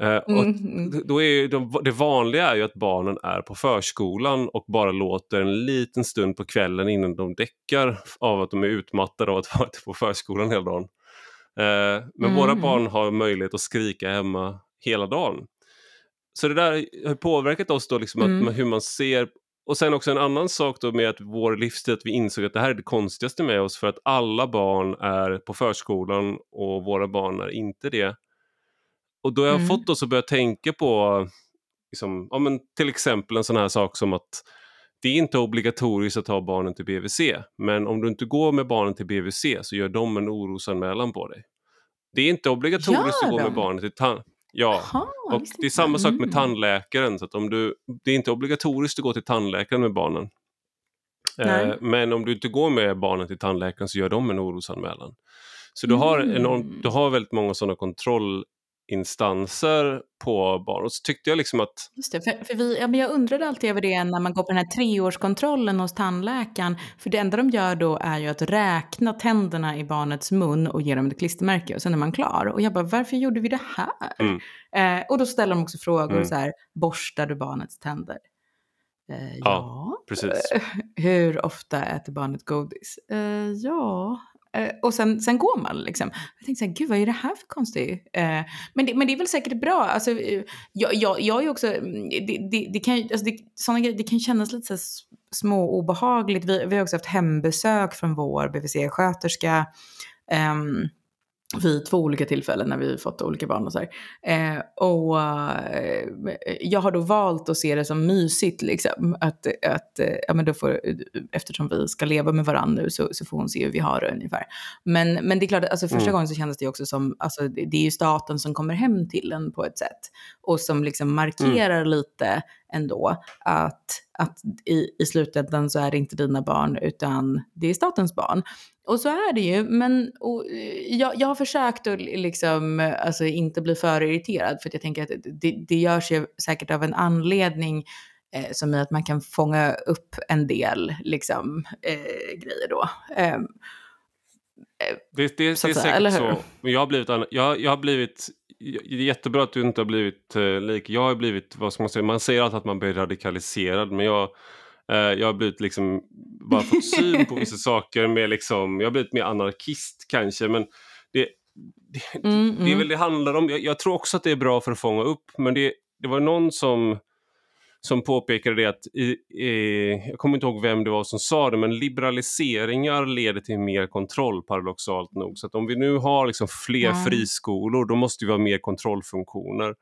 Eh, mm, och då är de, det vanliga är ju att barnen är på förskolan och bara låter en liten stund på kvällen innan de däckar av att de är utmattade av att vara på förskolan hela dagen. Eh, men mm. våra barn har möjlighet att skrika hemma hela dagen. Så det där har påverkat oss då, liksom mm. att, hur man ser och sen också en annan sak då med att vår livsstil, att vi insåg att det här är det konstigaste med oss för att alla barn är på förskolan och våra barn är inte det. Och då har jag mm. fått oss att börja tänka på liksom, ja, men till exempel en sån här sak som att det är inte obligatoriskt att ta barnen till BVC, men om du inte går med barnen till BVC så gör de en orosanmälan på dig. Det är inte obligatoriskt att gå med barnen till tand... Ja, Aha, och det är samma sak med mm. tandläkaren. Så att om du, det är inte obligatoriskt att gå till tandläkaren med barnen. Eh, men om du inte går med barnen till tandläkaren så gör de en orosanmälan. Så du har, enorm, du mm. har väldigt många sådana kontroll instanser på barn. Och så tyckte jag liksom att... Just det, för, för vi, ja, men jag undrade alltid över det när man går på den här treårskontrollen hos tandläkaren. För det enda de gör då är ju att räkna tänderna i barnets mun och ge dem ett klistermärke och sen är man klar. Och jag bara, varför gjorde vi det här? Mm. Eh, och då ställer de också frågor mm. så här, borstar du barnets tänder? Eh, ja, ja, precis. Hur ofta äter barnet godis? Eh, ja, Eh, Eh, och sen, sen går man liksom. Jag tänkte så här, gud vad är det här för konstigt? Eh, men, det, men det är väl säkert bra. Alltså, eh, jag, jag, jag är också, mm, det, det, det kan, alltså det, såna det kan kännas lite så små obehagligt. Vi, vi har också haft hembesök från vår BVC-sköterska. Um, ehm, vid två olika tillfällen när vi fått olika barn och så eh, och eh, jag har då valt att se det som mysigt liksom. Att, att eh, ja, men då får, eftersom vi ska leva med varandra nu så, så får hon se hur vi har det ungefär. Men, men det är klart, alltså första mm. gången så kändes det också som, alltså det, det, är ju staten som kommer hem till en på ett sätt. Och som liksom markerar mm. lite ändå att, att i, i slutändan så är det inte dina barn utan det är statens barn. Och så är det ju, men och, jag, jag har försökt att liksom, alltså, inte bli för irriterad för att jag tänker att det, det görs ju säkert av en anledning eh, som i att man kan fånga upp en del liksom, eh, grejer då. Eh, det, det, det är säkert så. Men jag har blivit, jag, jag har blivit det är jättebra att du inte har blivit eh, lik. Jag har blivit, vad ska man säga, man säger alltid att man blir radikaliserad men jag, eh, jag har blivit liksom, bara fått syn på vissa saker med liksom, jag har blivit mer anarkist kanske men det, det, mm, det är mm. väl det handlar om. Jag, jag, tror också att det är bra för att fånga upp men det, det var någon som som påpekade det att, i, i, jag kommer inte ihåg vem det var som sa det, men liberaliseringar leder till mer kontroll paradoxalt nog. Så att om vi nu har liksom fler ja. friskolor, då måste vi ha mer kontrollfunktioner.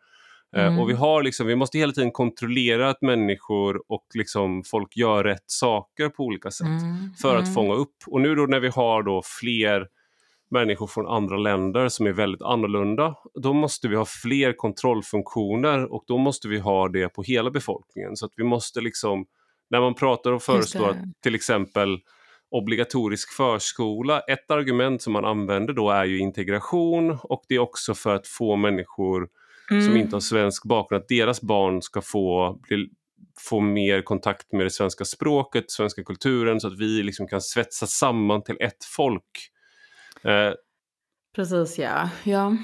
Mm. och vi, har liksom, vi måste hela tiden kontrollera att människor och liksom folk gör rätt saker på olika sätt mm. för att mm. fånga upp. Och nu då när vi har då fler människor från andra länder som är väldigt annorlunda, då måste vi ha fler kontrollfunktioner och då måste vi ha det på hela befolkningen. Så att vi måste liksom, när man pratar och föreslår att till exempel obligatorisk förskola, ett argument som man använder då är ju integration och det är också för att få människor mm. som inte har svensk bakgrund, att deras barn ska få bli, få mer kontakt med det svenska språket, svenska kulturen så att vi liksom kan svetsa samman till ett folk. Eh, Precis ja. ja.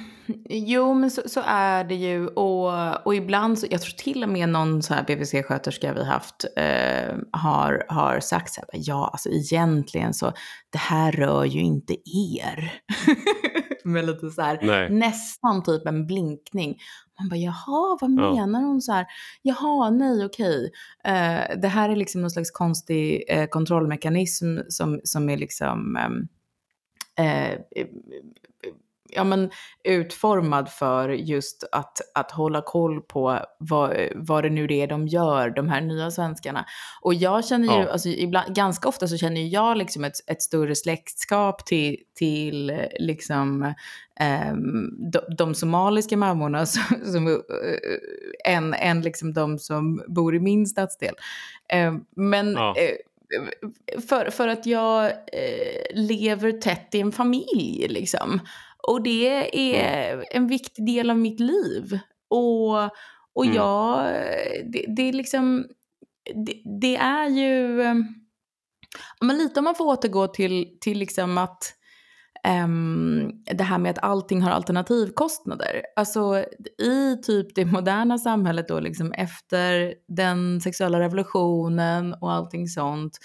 Jo men så, så, är det ju och, och ibland så, jag tror till och med någon så här BVC-sköterska vi haft eh, har, har sagt så här, ja alltså egentligen så det här rör ju inte er. Med lite så här, nej. nästan typ en blinkning. Man bara jaha, vad menar ja. hon så här? Jaha, nej okej. Eh, det här är liksom någon slags konstig eh, kontrollmekanism som, som är liksom ehm, eh, ja, men, utformad för just att, att hålla koll på vad, vad det nu är de gör, de här nya svenskarna. Och jag känner ju, ja. alltså, ibland, ganska ofta så känner jag liksom ett, ett större släktskap till, till liksom, eh, de, de, somaliska mammorna som, som, äh, än, än liksom de som bor i min stadsdel. Eh, men ja. Eh, för, för att jag eh, lever tätt i en familj liksom. Och det är en viktig del av mitt liv. Och, och mm. jag, det, det är liksom, det, det, är ju, men lite om man får återgå till, till liksom att um, det här med att allting har alternativkostnader. Alltså i typ det moderna samhället då, liksom efter den sexuella revolutionen och allting sånt,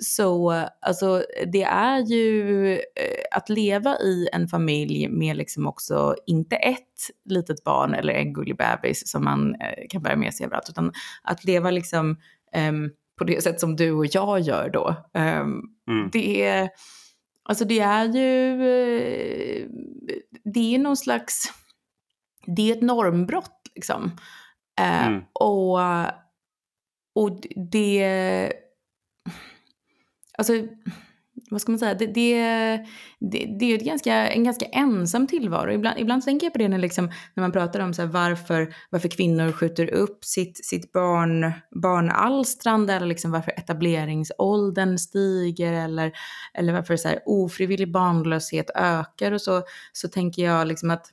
så alltså, det är ju eh, att leva i en familj med liksom också inte ett litet barn eller en gullig bebis som man eh, kan bära med sig överallt, utan att leva liksom um, på det sätt som du och jag gör då. Um, mm. Det är Alltså det är ju, eh, det är någon slags, det är ett normbrott liksom. Eh, mm. och, och det, alltså vad ska man säga, det, det, det, det är ett ganska, en ganska ensam tillvaro. Ibland, ibland tänker jag på det när, liksom, när man pratar om så här, varför, varför kvinnor skjuter upp sitt, sitt barn, barnalstrande eller liksom varför etableringsåldern stiger eller, eller varför så här, ofrivillig barnlöshet ökar och så, så tänker jag liksom att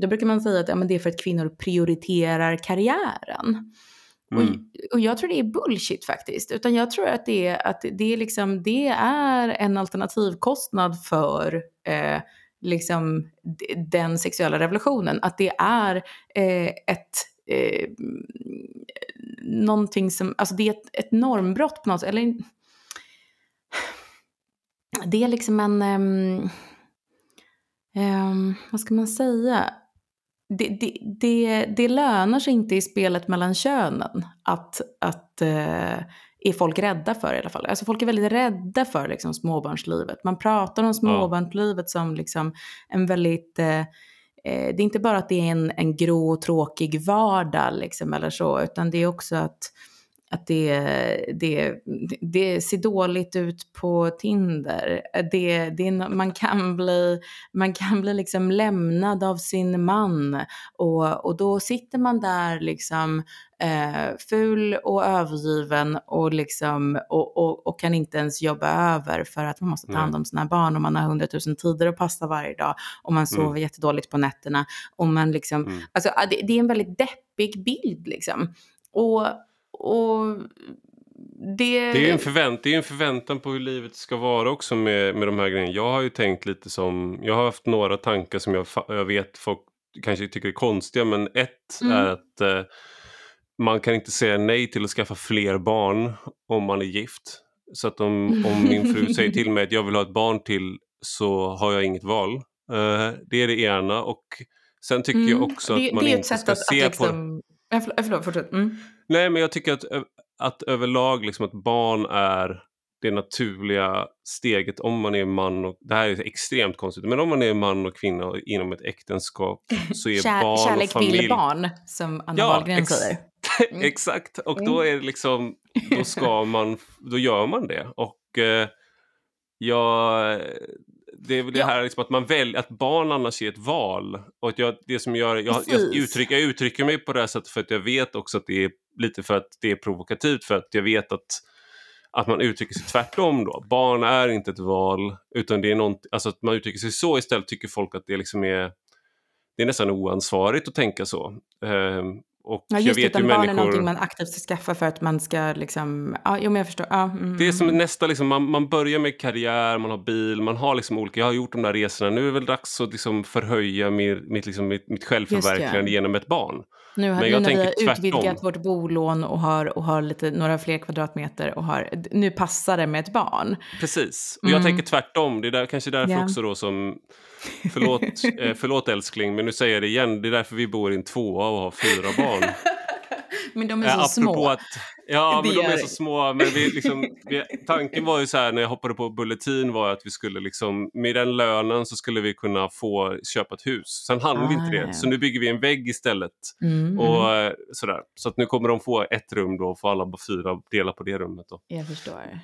då brukar man säga att ja, men det är för att kvinnor prioriterar karriären. Mm. Och, och jag tror det är bullshit faktiskt. Utan jag tror att det är, att det är, liksom, det är en alternativkostnad för eh, liksom, den sexuella revolutionen. Att det är eh, ett eh, någonting som, alltså det är ett, ett normbrott på något sätt. Eller, det är liksom en, um, um, vad ska man säga? Det, det, det, det lönar sig inte i spelet mellan könen att, att uh, är folk rädda för i alla fall. Alltså folk är väldigt rädda för liksom, småbarnslivet. Man pratar om småbarnslivet som liksom, en väldigt... Uh, det är inte bara att det är en, en grå och tråkig vardag liksom, eller så, utan det är också att att det, det, det ser dåligt ut på Tinder. Det, det, man, kan bli, man kan bli liksom lämnad av sin man och, och då sitter man där liksom eh, ful och övergiven och, liksom, och, och, och, kan inte ens jobba över för att man måste ta hand om sina barn och man har hundratusen tider att passa varje dag och man sover mm. jättedåligt på nätterna. Och man liksom, mm. alltså, det, det är en väldigt deppig bild liksom. Och, och det... Det är, en förvänt, det är en förväntan på hur livet ska vara också med, med de här grejerna. Jag har ju tänkt lite som, jag har haft några tankar som jag, jag vet folk kanske tycker är konstiga men ett mm. är att eh, man kan inte säga nej till att skaffa fler barn om man är gift. Så att om, om min fru säger till mig att jag vill ha ett barn till så har jag inget val. Uh, det är det ena och sen tycker mm. jag också att man inte ska att, se att liksom... på... Äh, förlåt, fortsätt. Mm. Nej, men jag tycker att, att överlag liksom att barn är det naturliga steget om man är man och, det här är extremt konstigt, men om man är man och kvinna inom ett äktenskap så är Kär, barn Kärlek och familj... vill barn, som Anna ja, Wahlgren säger. Mm. Exakt, och då mm. är det liksom, då ska man, då gör man det. Och eh, jag, det är väl det ja. här liksom att man väljer, att barn annars är ett val. Och jag, det som gör, jag, jag, uttrycker, jag uttrycker mig på det här sättet för att jag vet också att det är lite för att det är provokativt, för att jag vet att att man uttrycker sig tvärtom då. Barn är inte ett val, utan det är något, alltså att man uttrycker sig så istället tycker folk att det liksom är det är nästan oansvarigt att tänka så. Um, och ja, just jag vet det, barn människor... är någonting man aktivt ska skaffa för att man ska liksom, ja, jo men jag förstår. Ja, mm. Det är som nästa, liksom, man, man börjar med karriär, man har bil, man har liksom olika, jag har gjort de där resorna, nu är det väl dags att liksom förhöja mitt, mitt, liksom, mitt, mitt självförverkligande genom ett barn. Nu, har, men jag nu när vi har utvidgat vårt bolån och har, och har lite, några fler kvadratmeter och har, nu passar det med ett barn. Precis, och jag mm. tänker tvärtom, det är där, kanske därför yeah. också då som Förlåt, eh, förlåt älskling, men nu säger jag det igen. Det är därför vi bor i en tvåa och har fyra barn. men de är så små. Att, ja, men de är så små. Men vi, liksom, vi, tanken var ju så här när jag hoppade på Bulletin var att vi skulle liksom, med den lönen så skulle vi kunna få köpa ett hus. Sen hann ah, vi inte det, så nu bygger vi en vägg istället. Mm, och, mm. Sådär. Så att nu kommer de få ett rum då, och få alla fyra dela på det rummet. Då. Jag förstår.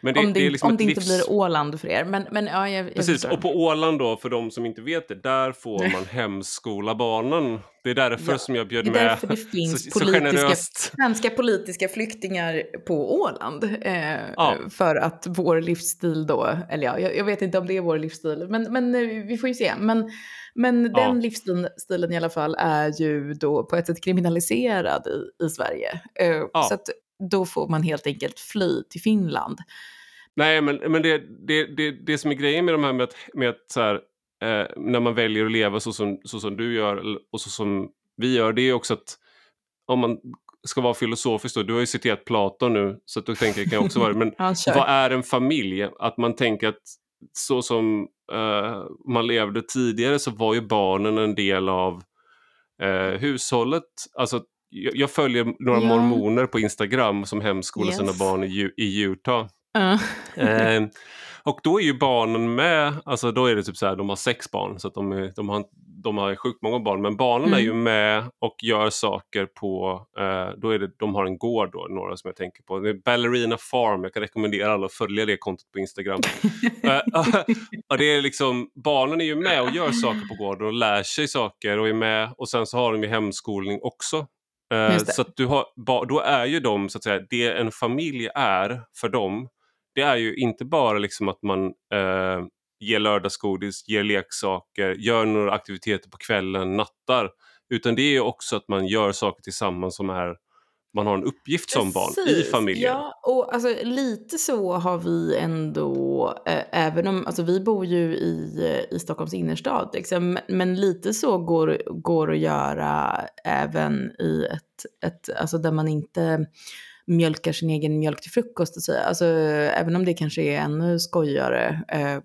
Det, om det, det liksom om det inte livs... blir Åland för er. Men, men, ja, jag, jag Precis, förstår. och på Åland då, för de som inte vet det, där får man hemskola barnen. Det är därför ja, som jag bjöd med. Det är därför det finns så, politiska, så svenska politiska flyktingar på Åland. Eh, ja. För att vår livsstil då, eller ja, jag, jag, vet inte om det är vår livsstil, men, men eh, vi får ju se. Men, men den ja. livsstilen i alla fall är ju då på ett sätt kriminaliserad i, i Sverige. Eh. Så att då får man helt enkelt fly till Finland. Nej, men, men det, det, det, det som är grejen med de här med att, med att så här, eh, när man väljer att leva så som, så som du gör och så som vi gör, det är också att om man ska vara filosofisk då, du har ju citerat Platon nu, så att då tänker jag kan också vara men vad är en familj? Att man tänker att så som eh, man levde tidigare så var ju barnen en del av eh, hushållet. Alltså jag, följer några ja. mormoner på Instagram som hemskolar yes. sina barn i, i Utah. Uh. eh, och då är ju barnen med, alltså då är det typ så här, de har sex barn så att de, är, de, har, de har sjukt många barn, men barnen mm. är ju med och gör saker på, eh, då är det, de har en gård då, några som jag tänker på. Det är Ballerina Farm, jag kan rekommendera alla att följa det kontot på Instagram. eh, och det är liksom, barnen är ju med och gör saker på gården och lär sig saker och är med och sen så har de ju hemskolning också. Eh, så du har, då är ju de, så att säga, det en familj är för dem, det är ju inte bara liksom att man eh, ger lördagsgodis, ger leksaker, gör några aktiviteter på kvällen, nattar. Utan det är också att man gör saker tillsammans som är man har en uppgift som Precis, barn i familjen. Ja, och alltså, lite så har vi ändå, äh, även om, alltså vi bor ju i, i Stockholms innerstad, liksom, men lite så går, går att göra även i ett, ett, alltså där man inte mjölkar sin egen mjölk till frukost. Och så. Alltså, även om det kanske är ännu skojigare äh,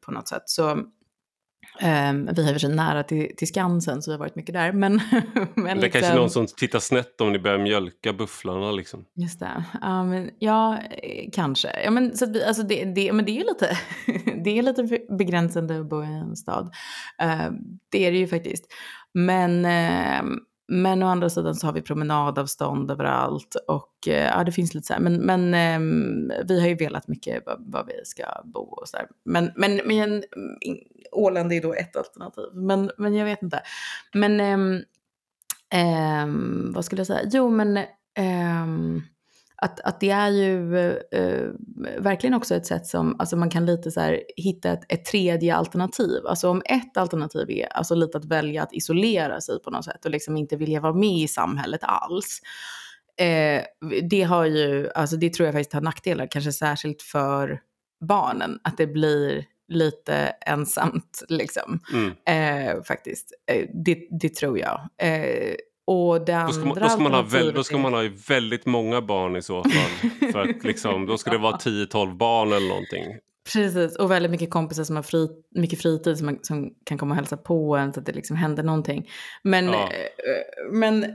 på något sätt. Så Um, vi har ju nära till, till Skansen så vi har varit mycket där. Men, men det är liksom... kanske någon som tittar snett om ni börjar mjölka bufflarna liksom. Just det. Um, ja, kanske. Ja, men, så vi, alltså det, det, men det är ju lite, det är lite begränsande att bo i en stad. Uh, det är det ju faktiskt. Men, uh, men å andra sidan så har vi promenadavstånd överallt och eh, ja, det finns lite så här. Men, men eh, vi har ju velat mycket var, vi ska bo och så där. Men, men, men Åland är då ett alternativ. Men, men jag vet inte. Men eh, vad skulle jag säga? Jo, men ehm, att, att det är ju eh, verkligen också ett sätt som alltså man kan lite så här, hitta ett, ett tredje alternativ. Alltså om ett alternativ är alltså lite att välja att isolera sig på något sätt och liksom inte vilja vara med i samhället alls. Eh, det har ju, alltså det tror jag faktiskt har nackdelar, kanske särskilt för barnen, att det blir lite ensamt liksom. Mm. Eh, faktiskt, eh, det, det tror jag. Eh, och det då, ska man, då, ska man ha väl, då ska man ha väldigt många barn i så fall. för att liksom, då ska det vara 10-12 barn eller någonting. Precis, och väldigt mycket kompisar som har fri, mycket fritid som, som kan komma och hälsa på en så att det liksom händer någonting. Men, ja. Eh, men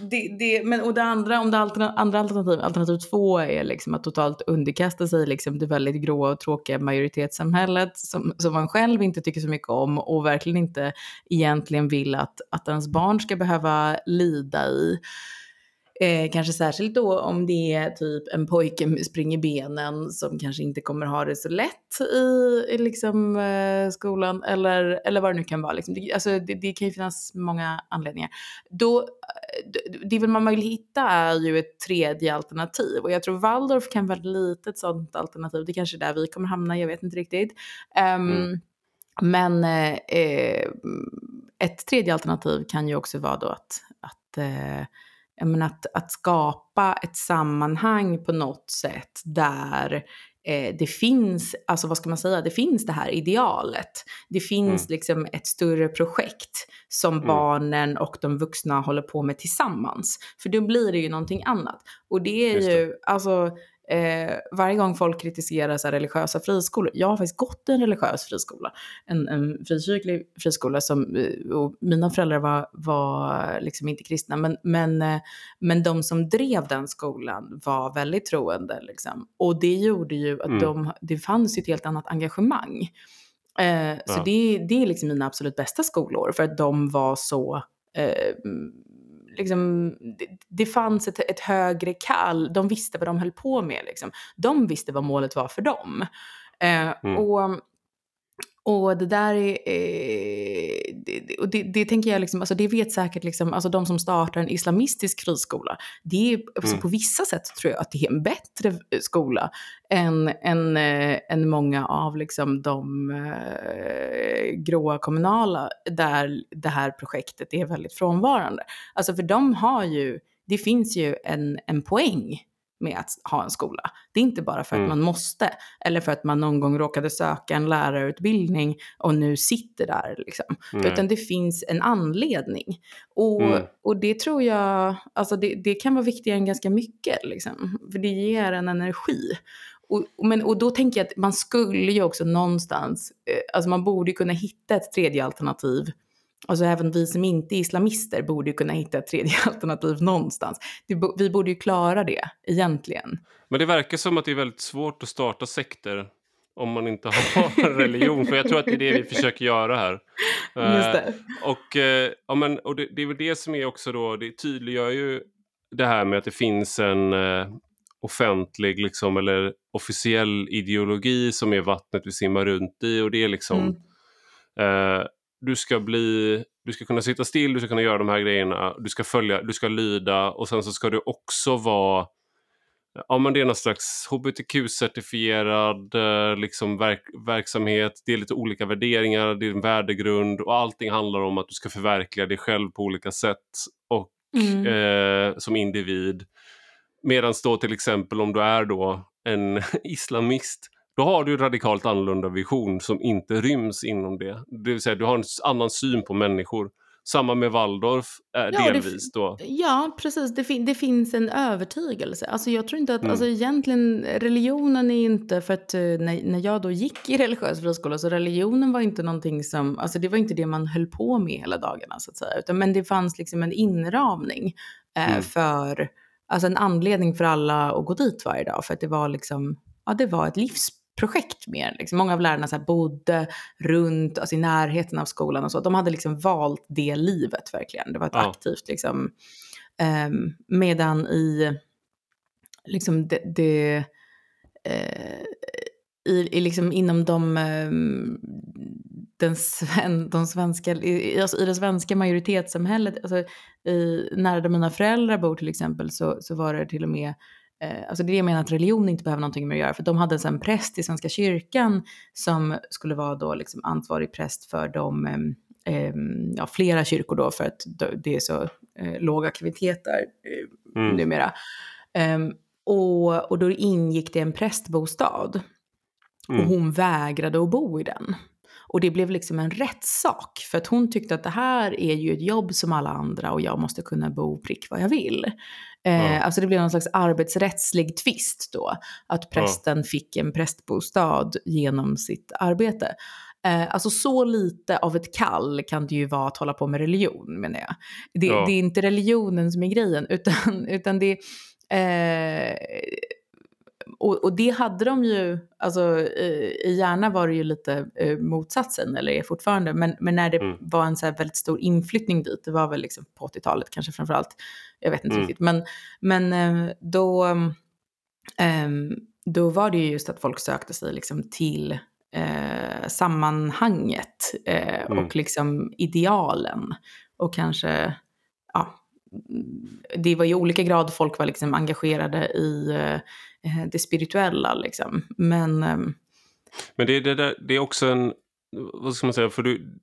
det, det, men och det andra, om det andra alternativ, alternativ två är liksom att totalt underkasta sig liksom det väldigt gråa och tråkiga majoritetssamhället som, som man själv inte tycker så mycket om och verkligen inte egentligen vill att, att ens barn ska behöva lida i. Eh, kanske särskilt då om det är typ en pojke med spring i benen som kanske inte kommer ha det så lätt i, i liksom, eh, skolan eller, eller vad det nu kan vara. Liksom. Det, alltså, det, det, kan ju finnas många anledningar. Då, eh, det vill man vill hitta är ju ett tredje alternativ och jag tror Waldorf kan vara lite ett sådant alternativ. Det kanske är där vi kommer hamna, jag vet inte riktigt. Um, mm. Men eh, ett tredje alternativ kan ju också vara då att, att eh, men att, att skapa ett sammanhang på något sätt där eh, det finns, alltså vad ska man säga, det finns det här idealet. Det finns mm. liksom ett större projekt som mm. barnen och de vuxna håller på med tillsammans. För då blir det ju någonting annat. Och det är Just ju, det. alltså Eh, varje gång folk kritiserar så religiösa friskolor, jag har faktiskt gått i en religiös friskola, en, en frikyrklig friskola som, eh, och mina föräldrar var, var liksom inte kristna, men, men, eh, men de som drev den skolan var väldigt troende. Liksom. Och det gjorde ju att mm. de, det fanns ett helt annat engagemang. Eh, så det, det är liksom mina absolut bästa skolor, för att de var så eh, liksom, det, det fanns ett, ett, högre kall, de visste vad de höll på med. Liksom. De visste vad målet var för dem. Eh, mm. och, och det där är, eh, det, och det, det, tänker jag liksom, alltså det vet säkert liksom, alltså de som startar en islamistisk friskola. Det är, alltså mm. på vissa sätt tror jag att det är en bättre skola än, än, äh, än många av liksom de äh, gråa kommunala där det här projektet är väldigt frånvarande. Alltså för de har ju, det finns ju en, en poäng med att ha en skola. Det är inte bara för att mm. man måste eller för att man någon gång råkade söka en lärarutbildning och nu sitter där. Liksom. Mm. Utan det finns en anledning. Och, mm. och det tror jag, alltså det, det kan vara viktigare än ganska mycket. Liksom. För det ger en energi. Och, men, och då tänker jag att man skulle ju också någonstans, eh, alltså man borde kunna hitta ett tredje alternativ Alltså även vi som inte är islamister borde ju kunna hitta ett tredje alternativ någonstans. Vi borde ju klara det egentligen. Men det verkar som att det är väldigt svårt att starta sekter om man inte har religion. För jag tror att det är det vi försöker göra här. Just det. Uh, och, uh, ja, men, och det, det, är väl det som är också då, det tydliggör ju det här med att det finns en uh, offentlig liksom, eller officiell ideologi som är vattnet vi simmar runt i. Och det är liksom mm du ska bli, du ska kunna sitta still, du ska kunna göra de här grejerna, du ska följa, du ska lyda och sen så ska du också vara Ja men det är någon slags hbtq-certifierad eh, liksom verk, verksamhet, det är lite olika värderingar, det är en värdegrund och allting handlar om att du ska förverkliga dig själv på olika sätt och mm. eh, som individ. Medan då till exempel om du är då en islamist då har du radikalt annorlunda vision som inte ryms inom det. Det vill säga du har en annan syn på människor. Samma med Waldorf, äh, ja, delvis då. Ja, precis. Det, fin det, finns en övertygelse. Alltså jag tror inte att, mm. alltså egentligen religionen är inte, för att eh, när, när jag då gick i religiös friskola, så religionen var inte någonting som, alltså det var inte det man höll på med hela dagarna så att säga. Utan, men det fanns liksom en inramning eh, mm. för, alltså en anledning för alla att gå dit varje dag. För att det var liksom, ja det var ett livs projekt mer. Liksom. Många av lärarna så bodde runt, alltså i närheten av skolan och så. De hade liksom valt det livet verkligen. Det var ett Ja. aktivt liksom. ehm, medan i, liksom det, det eh, i, i liksom inom de, ehm, den sven, de svenska, i, alltså i det svenska majoritetssamhället, alltså i, nära där mina föräldrar bor till exempel så, så var det till och med alltså det är det jag menar att religion inte behöver någonting med att göra. För de hade en Präst i Svenska kyrkan som skulle vara då liksom ansvarig präst för de, eh, eh, ja, flera kyrkor då för att det är så eh, låg aktivitet där eh, Mm. numera. Ehm, och, och då ingick det en prästbostad. Mm. Och hon vägrade att bo i den. Och det blev liksom en rättssak. För att hon tyckte att det här är ju ett jobb som alla andra och jag måste kunna bo prick vad jag vill. Eh, Ja. Alltså det blev någon slags arbetsrättslig tvist då. Att prästen fick en prästbostad genom sitt arbete. Eh, alltså så lite av ett kall kan det ju vara att hålla på med religion menar jag. Det, Ja. det är inte religionen som är grejen utan, utan det eh, och, och det hade de ju, alltså eh, i Järna var det ju lite eh, motsatsen, eller är fortfarande, men, men när det Mm. var en så väldigt stor inflyttning dit, det var väl liksom på 80-talet kanske framförallt, jag vet inte Mm. riktigt, men, men eh, då, ehm, då var det ju just att folk sökte sig liksom till eh, sammanhanget Mm. och liksom idealen och kanske, ja, det var i olika grad folk var liksom engagerade i Eh, det spirituella liksom. Men ehm, Men det, är det, där, det är också en, vad ska man säga, för du,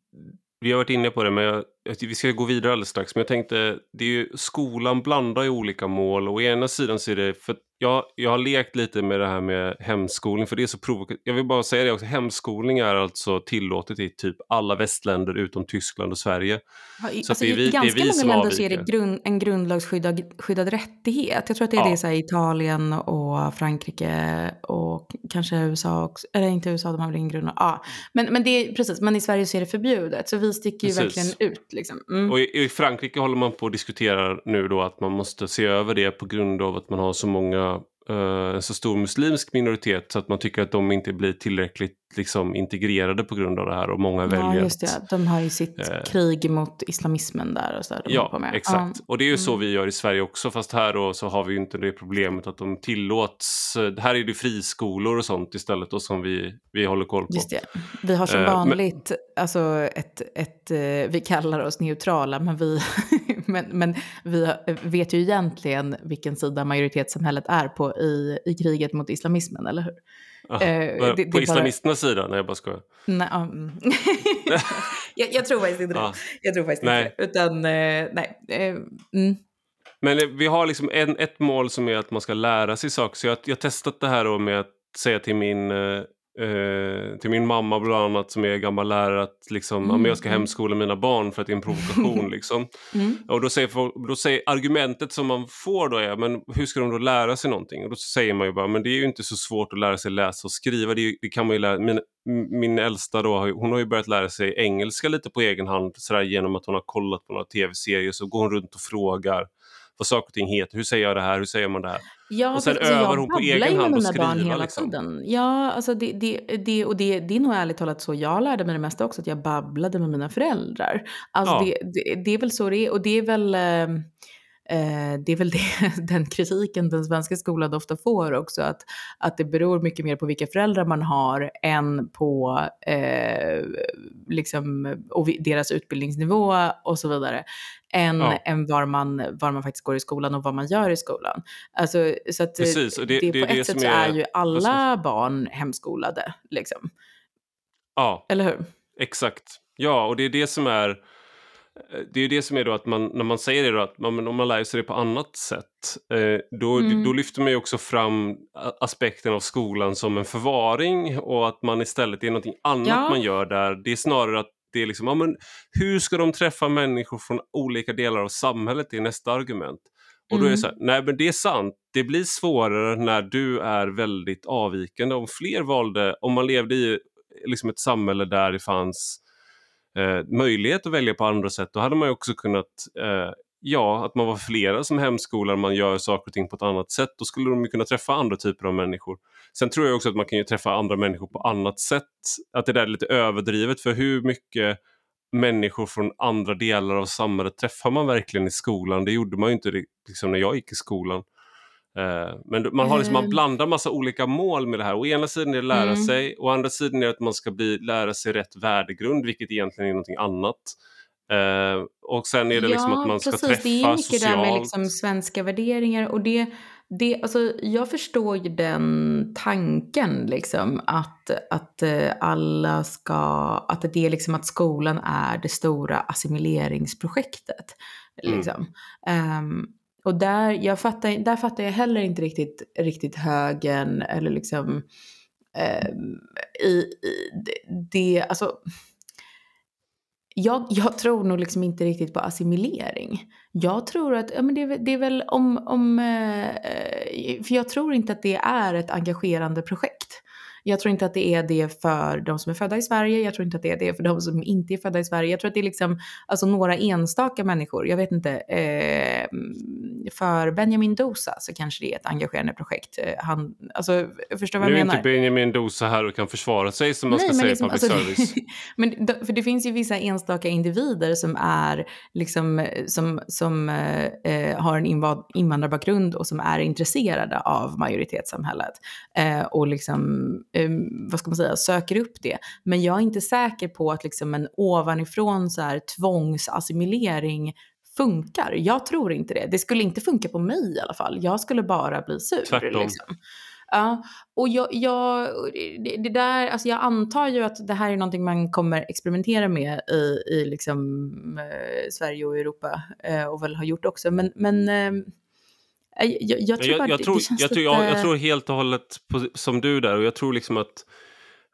vi har varit inne på det, men jag, vi ska gå vidare alldeles strax. Men jag tänkte, det är ju, skolan blandar ju olika mål och å ena sidan så är det, för jag, jag har lekt lite med det här med hemskolning, för det är så provokativt. Jag vill bara säga det också, hemskolning är alltså tillåtet i typ alla västländer utom Tyskland och Sverige. Ja, i, Så alltså, det är vi- I det är ganska vi många länder så är det avviker. grund, en grundlagsskyddad skyddad rättighet. Jag tror att det är Ja. det så här, i Italien och Frankrike och kanske USA också. Eller inte USA, de har väl ingen grundlag. Ja. Men, men det är precis, men i Sverige så är det förbjudet. Så vi sticker ju Precis. verkligen ut. Liksom. Mm. Och i, i Frankrike håller man på att diskutera nu då att man måste se över det på grund av att man har så många en så stor muslimsk minoritet så att man tycker att de inte blir tillräckligt liksom, integrerade på grund av det här och många Ja, väljer just det. De har ju sitt Eh. krig mot islamismen där och så. Där Ja, exakt. Och det är ju så Mm. vi gör i Sverige också, fast här då så har vi ju inte det problemet att de tillåts. eh, Här är det friskolor och sånt istället då som vi, vi håller koll på. Just det. Vi har som Eh, men- vanligt, alltså ett, ett, eh, vi kallar oss neutrala, men vi, men, men vi vet ju egentligen vilken sida majoritetssamhället är på i, i kriget mot islamismen, eller hur? Ah, eh, vad- det- på bara- islamisternas sida? Nej, jag bara skojar. Nej, mm. jag, jag tror faktiskt inte det. Ja. Jag tror faktiskt Nej. inte. Utan, eh, nej. Eh, mm. Men eh, vi har liksom en, ett mål som är att man ska lära sig saker. Så jag, jag har testat det här med att säga till min, eh, till min mamma bland annat som är gammal lärare att liksom, men jag ska Mm, mm. hemskola mina barn för att det är en provokation. liksom. Mm. Och då säger, då säger argumentet som man får då är, men hur ska de då lära sig någonting? Och då säger man ju bara, men det är ju inte så svårt att lära sig läsa och skriva. Det, är det kan man ju lära, min, min äldsta då, hon har ju börjat lära sig engelska lite på egen hand sådär, genom att hon har kollat på några tv-serier. Så går hon runt och frågar vad saker och ting heter. Hur säger jag det här? Hur säger man det här? Ja, Och sen övar jag hon på egen hand att mina barn skriva, hela liksom. tiden. Ja, alltså det, det, det, och det, det är nog ärligt talat så jag lärde mig det mesta också, att jag babblade med mina föräldrar. Alltså Ja. det, det, det är väl så det är, och det är väl, eh, eh, det är väl det, den kritiken den svenska skolan ofta får också, att, att det beror mycket mer på vilka föräldrar man har än på eh, liksom, och deras utbildningsnivå och så vidare, än, Ja. än var, man, var man faktiskt går i skolan och vad man gör i skolan. Alltså, så att, eh, Precis, och det- det, det är på det ett sätt så är- är ju alla barn hemskolade, liksom. Ja, Eller hur? Exakt. Ja, och det är det som är det är det som är då att man, när man säger det då, att man, om man lär sig det på annat sätt, eh, då, Mm. då lyfter man ju också fram aspekten av skolan som en förvaring och att man istället, det är någonting annat Ja. man gör där. Det är snarare att det är liksom, ja men hur ska de träffa människor från olika delar av samhället? Det är nästa argument. Och då är det Mm. så här, nej men det är sant, det blir svårare när du är väldigt avvikande. Om fler valde, om man levde i liksom ett samhälle där det fanns eh, möjlighet att välja på andra sätt, då hade man ju också kunnat eh, ja, att man var flera som hemskolar, man gör saker och ting på ett annat sätt, då skulle de ju kunna träffa andra typer av människor. Sen tror jag också att man kan ju träffa andra människor på annat sätt. Att det där är lite överdrivet, för hur mycket människor från andra delar av samhället träffar man verkligen i skolan? Det gjorde man ju inte liksom, när jag gick i skolan. Uh, men man, har liksom, man mm. blandar massa olika mål med det här. Å ena sidan är det lära mm. sig, å andra sidan är det att man ska bli, lära sig rätt värdegrund, vilket egentligen är någonting annat. Uh, och sen är det liksom att man ska precis. träffa socialt. Det är mycket socialt. där med liksom svenska värderingar och det, det, alltså, jag förstår ju den tanken liksom att, att alla ska, att det är liksom att skolan är det stora assimileringsprojektet. Mm. Liksom. Um, och där, jag fattar, där fattar jag heller inte riktigt, riktigt högen eller liksom eh, i, i det, alltså jag, jag, tror nog liksom inte riktigt på assimilering. Jag tror att, ja men det, det är väl om, om eh, eh, för jag tror inte att det är ett engagerande projekt. Jag tror inte att det är det för de som är födda i Sverige. Jag tror inte att det är det för de som inte är födda i Sverige. Jag tror att det är liksom, alltså några enstaka människor. Jag vet inte. Eh, för Benjamin Dosa så kanske det är ett engagerande projekt. Eh, han, alltså, förstår vad jag menar? Nu är inte Benjamin Dosa här och kan försvara sig som man Nej, ska säga liksom, public alltså, service. men, för det finns ju vissa enstaka individer som är liksom, som, som eh, har en invandrarbakgrund och som är intresserade av majoritetssamhället. Eh, och liksom um, vad ska man säga, söker upp det. Men jag är inte säker på att liksom en ovanifrån så här tvångsassimilering funkar. Jag tror inte det. Det skulle inte funka på mig i alla fall. Jag skulle bara bli sur. Tvärtom. Liksom. Ja, och jag, jag, det, där, alltså jag antar ju att det här är någonting man kommer experimentera med i, i liksom, eh, Sverige och Europa eh, och väl har gjort också. Men, men eh, jag, jag, tror jag, jag, tror, jag, tror, jag, tror helt och hållet på, som du där och jag tror liksom att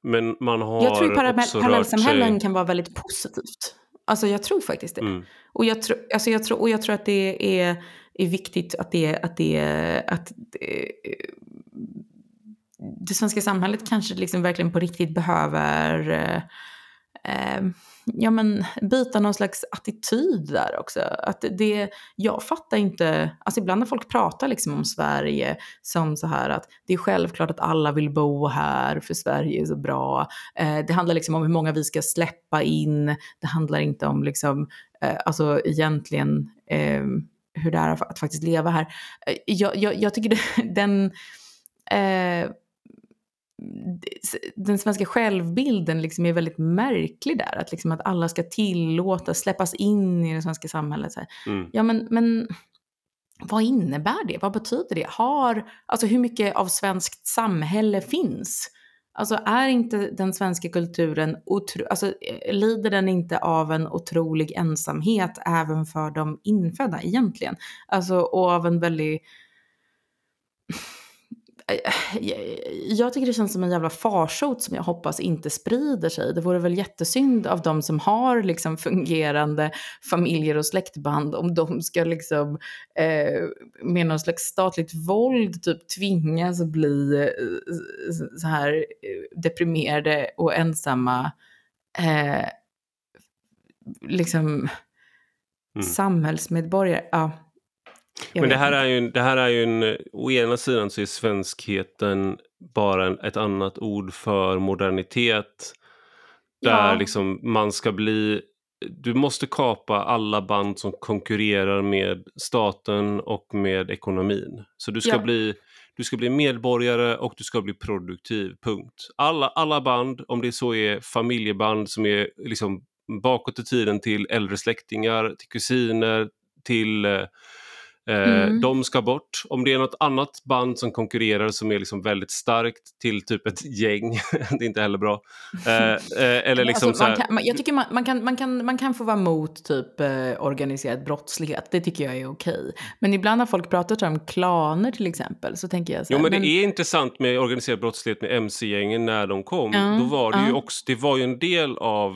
men man har Jag tror parallellsamhällen kan vara väldigt positivt. Alltså jag tror faktiskt det. Mm. Och, jag tro, alltså jag tror, och jag tror att det är, är viktigt att det, att det, att det, det svenska samhället kanske liksom verkligen på riktigt behöver eh, ja, men, byta någon slags attityd där också. Att det, jag fattar inte, alltså ibland när folk pratar liksom om Sverige som så här att det är självklart att alla vill bo här för Sverige är så bra. Eh, det handlar liksom om hur många vi ska släppa in. Det handlar inte om liksom, eh, alltså egentligen eh, hur det är att faktiskt leva här. Eh, jag, jag, jag tycker det, den eh, den svenska självbilden liksom är väldigt märklig där. Att, liksom att alla ska tillåtas, släppas in i det svenska samhället. Mm. Ja, men, men vad innebär det? Vad betyder det? Har, alltså hur mycket av svenskt samhälle finns? Alltså är inte den svenska kulturen, otro, alltså lider den inte av en otrolig ensamhet även för de infödda egentligen? Alltså och av en väldigt jag tycker det känns som en jävla farsot som jag hoppas inte sprider sig. Det vore väl jättesynd av de som har liksom fungerande familjer och släktband om de ska liksom eh, med någon slags statligt våld typ tvingas bli eh, så här eh, deprimerade och ensamma eh, liksom mm. samhällsmedborgare. Ja, men det här, är ju, det här är ju en, å ena sidan så är svenskheten bara en, ett annat ord för modernitet. Där ja. liksom man ska bli, du måste kapa alla band som konkurrerar med staten och med ekonomin. Så du ska, ja. bli, du ska bli medborgare och du ska bli produktiv, punkt. Alla, alla band, om det så är familjeband som är liksom bakåt i tiden till äldre släktingar, till kusiner, till eh, mm. De ska bort. Om det är något annat band som konkurrerar som är liksom väldigt starkt till typ ett gäng, det är inte heller bra. Eh, eh, eller liksom alltså, man kan, jag tycker man, man, kan, man, kan, man kan få vara mot typ eh, organiserad brottslighet, det tycker jag är okej. Men ibland har folk pratat om klaner till exempel, så tänker jag så här, Jo men, men, det är intressant med organiserad brottslighet med mc-gängen när de kom. Uh, Då var det uh. ju också, det var ju en del av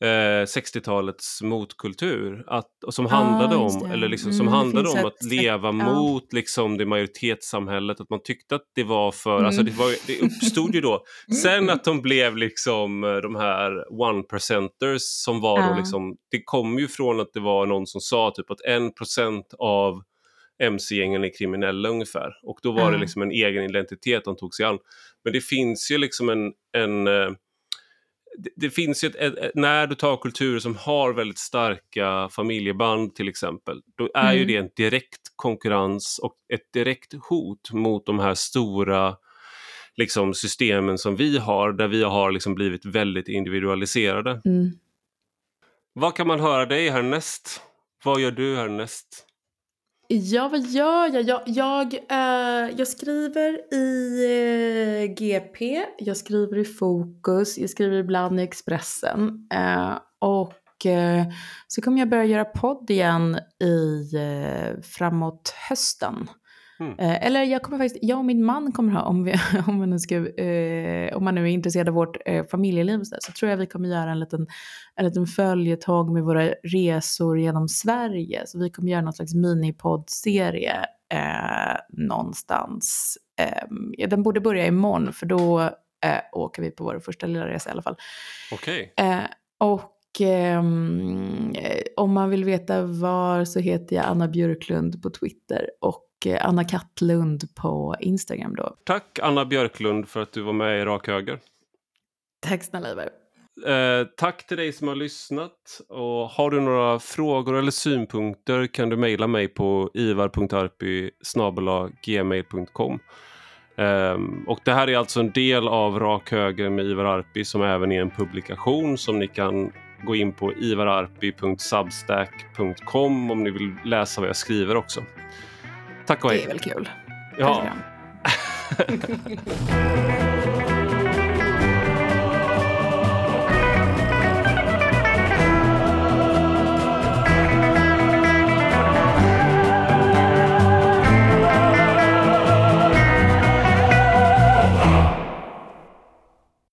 eh, 60-talets motkultur. Att, som handlade ah, om, eller liksom, som mm, handlade om ett, att leva ja. mot liksom, det majoritetssamhället. Att man tyckte att det var för, alltså, Mm. det, var, det uppstod ju då. Sen att de blev liksom eh, de här one percenters som var då Ja. liksom, det kom ju från att det var någon som sa typ att en procent av mc-gängen är kriminella ungefär. Och då var det Ja. liksom en egen identitet de tog sig an. Men det finns ju liksom en, en eh, det, det finns ju ett, ett, ett, när du tar kulturer som har väldigt starka familjeband till exempel, då är ju Mm. det en direkt konkurrens och ett direkt hot mot de här stora liksom, systemen som vi har, där vi har liksom blivit väldigt individualiserade. Mm. Vad kan man höra dig härnäst? Vad gör du härnäst? Ja, vad gör jag? Jag, jag, äh, jag skriver i eh, äh, GP, jag skriver i Fokus, jag skriver ibland i Expressen. Äh, och så kommer jag börja göra podd igen i, framåt hösten. Mm. Eh, eller jag kommer faktiskt, jag och min man kommer ha, om, vi, om, man, nu ska, eh, om man nu är intresserad av vårt eh, familjeliv så, där, så tror jag vi kommer göra en liten, en liten följetong med våra resor genom Sverige. Så vi kommer göra någon slags minipoddserie eh, någonstans. Eh, ja, den borde börja imorgon för då eh, åker vi på vår första lilla resa i alla fall. Okej. Eh, och ehm, om man vill veta var så heter jag Anna Björklund på Twitter och eh, Anna Kattlund på Instagram då. Tack Anna Björklund för att du var med i Rak Höger. Tack snälla Ivar. Eh, tack till dig som har lyssnat. Och har du några frågor eller synpunkter kan du mejla mig på ivar.arpi gmail.com. Ehm, och det här är alltså en del av Rak Höger med Ivar Arpi som även är en publikation som ni kan gå in på ivararpi.substack.com om ni vill läsa vad jag skriver också. Tack och Det hej! är väl kul. Ja.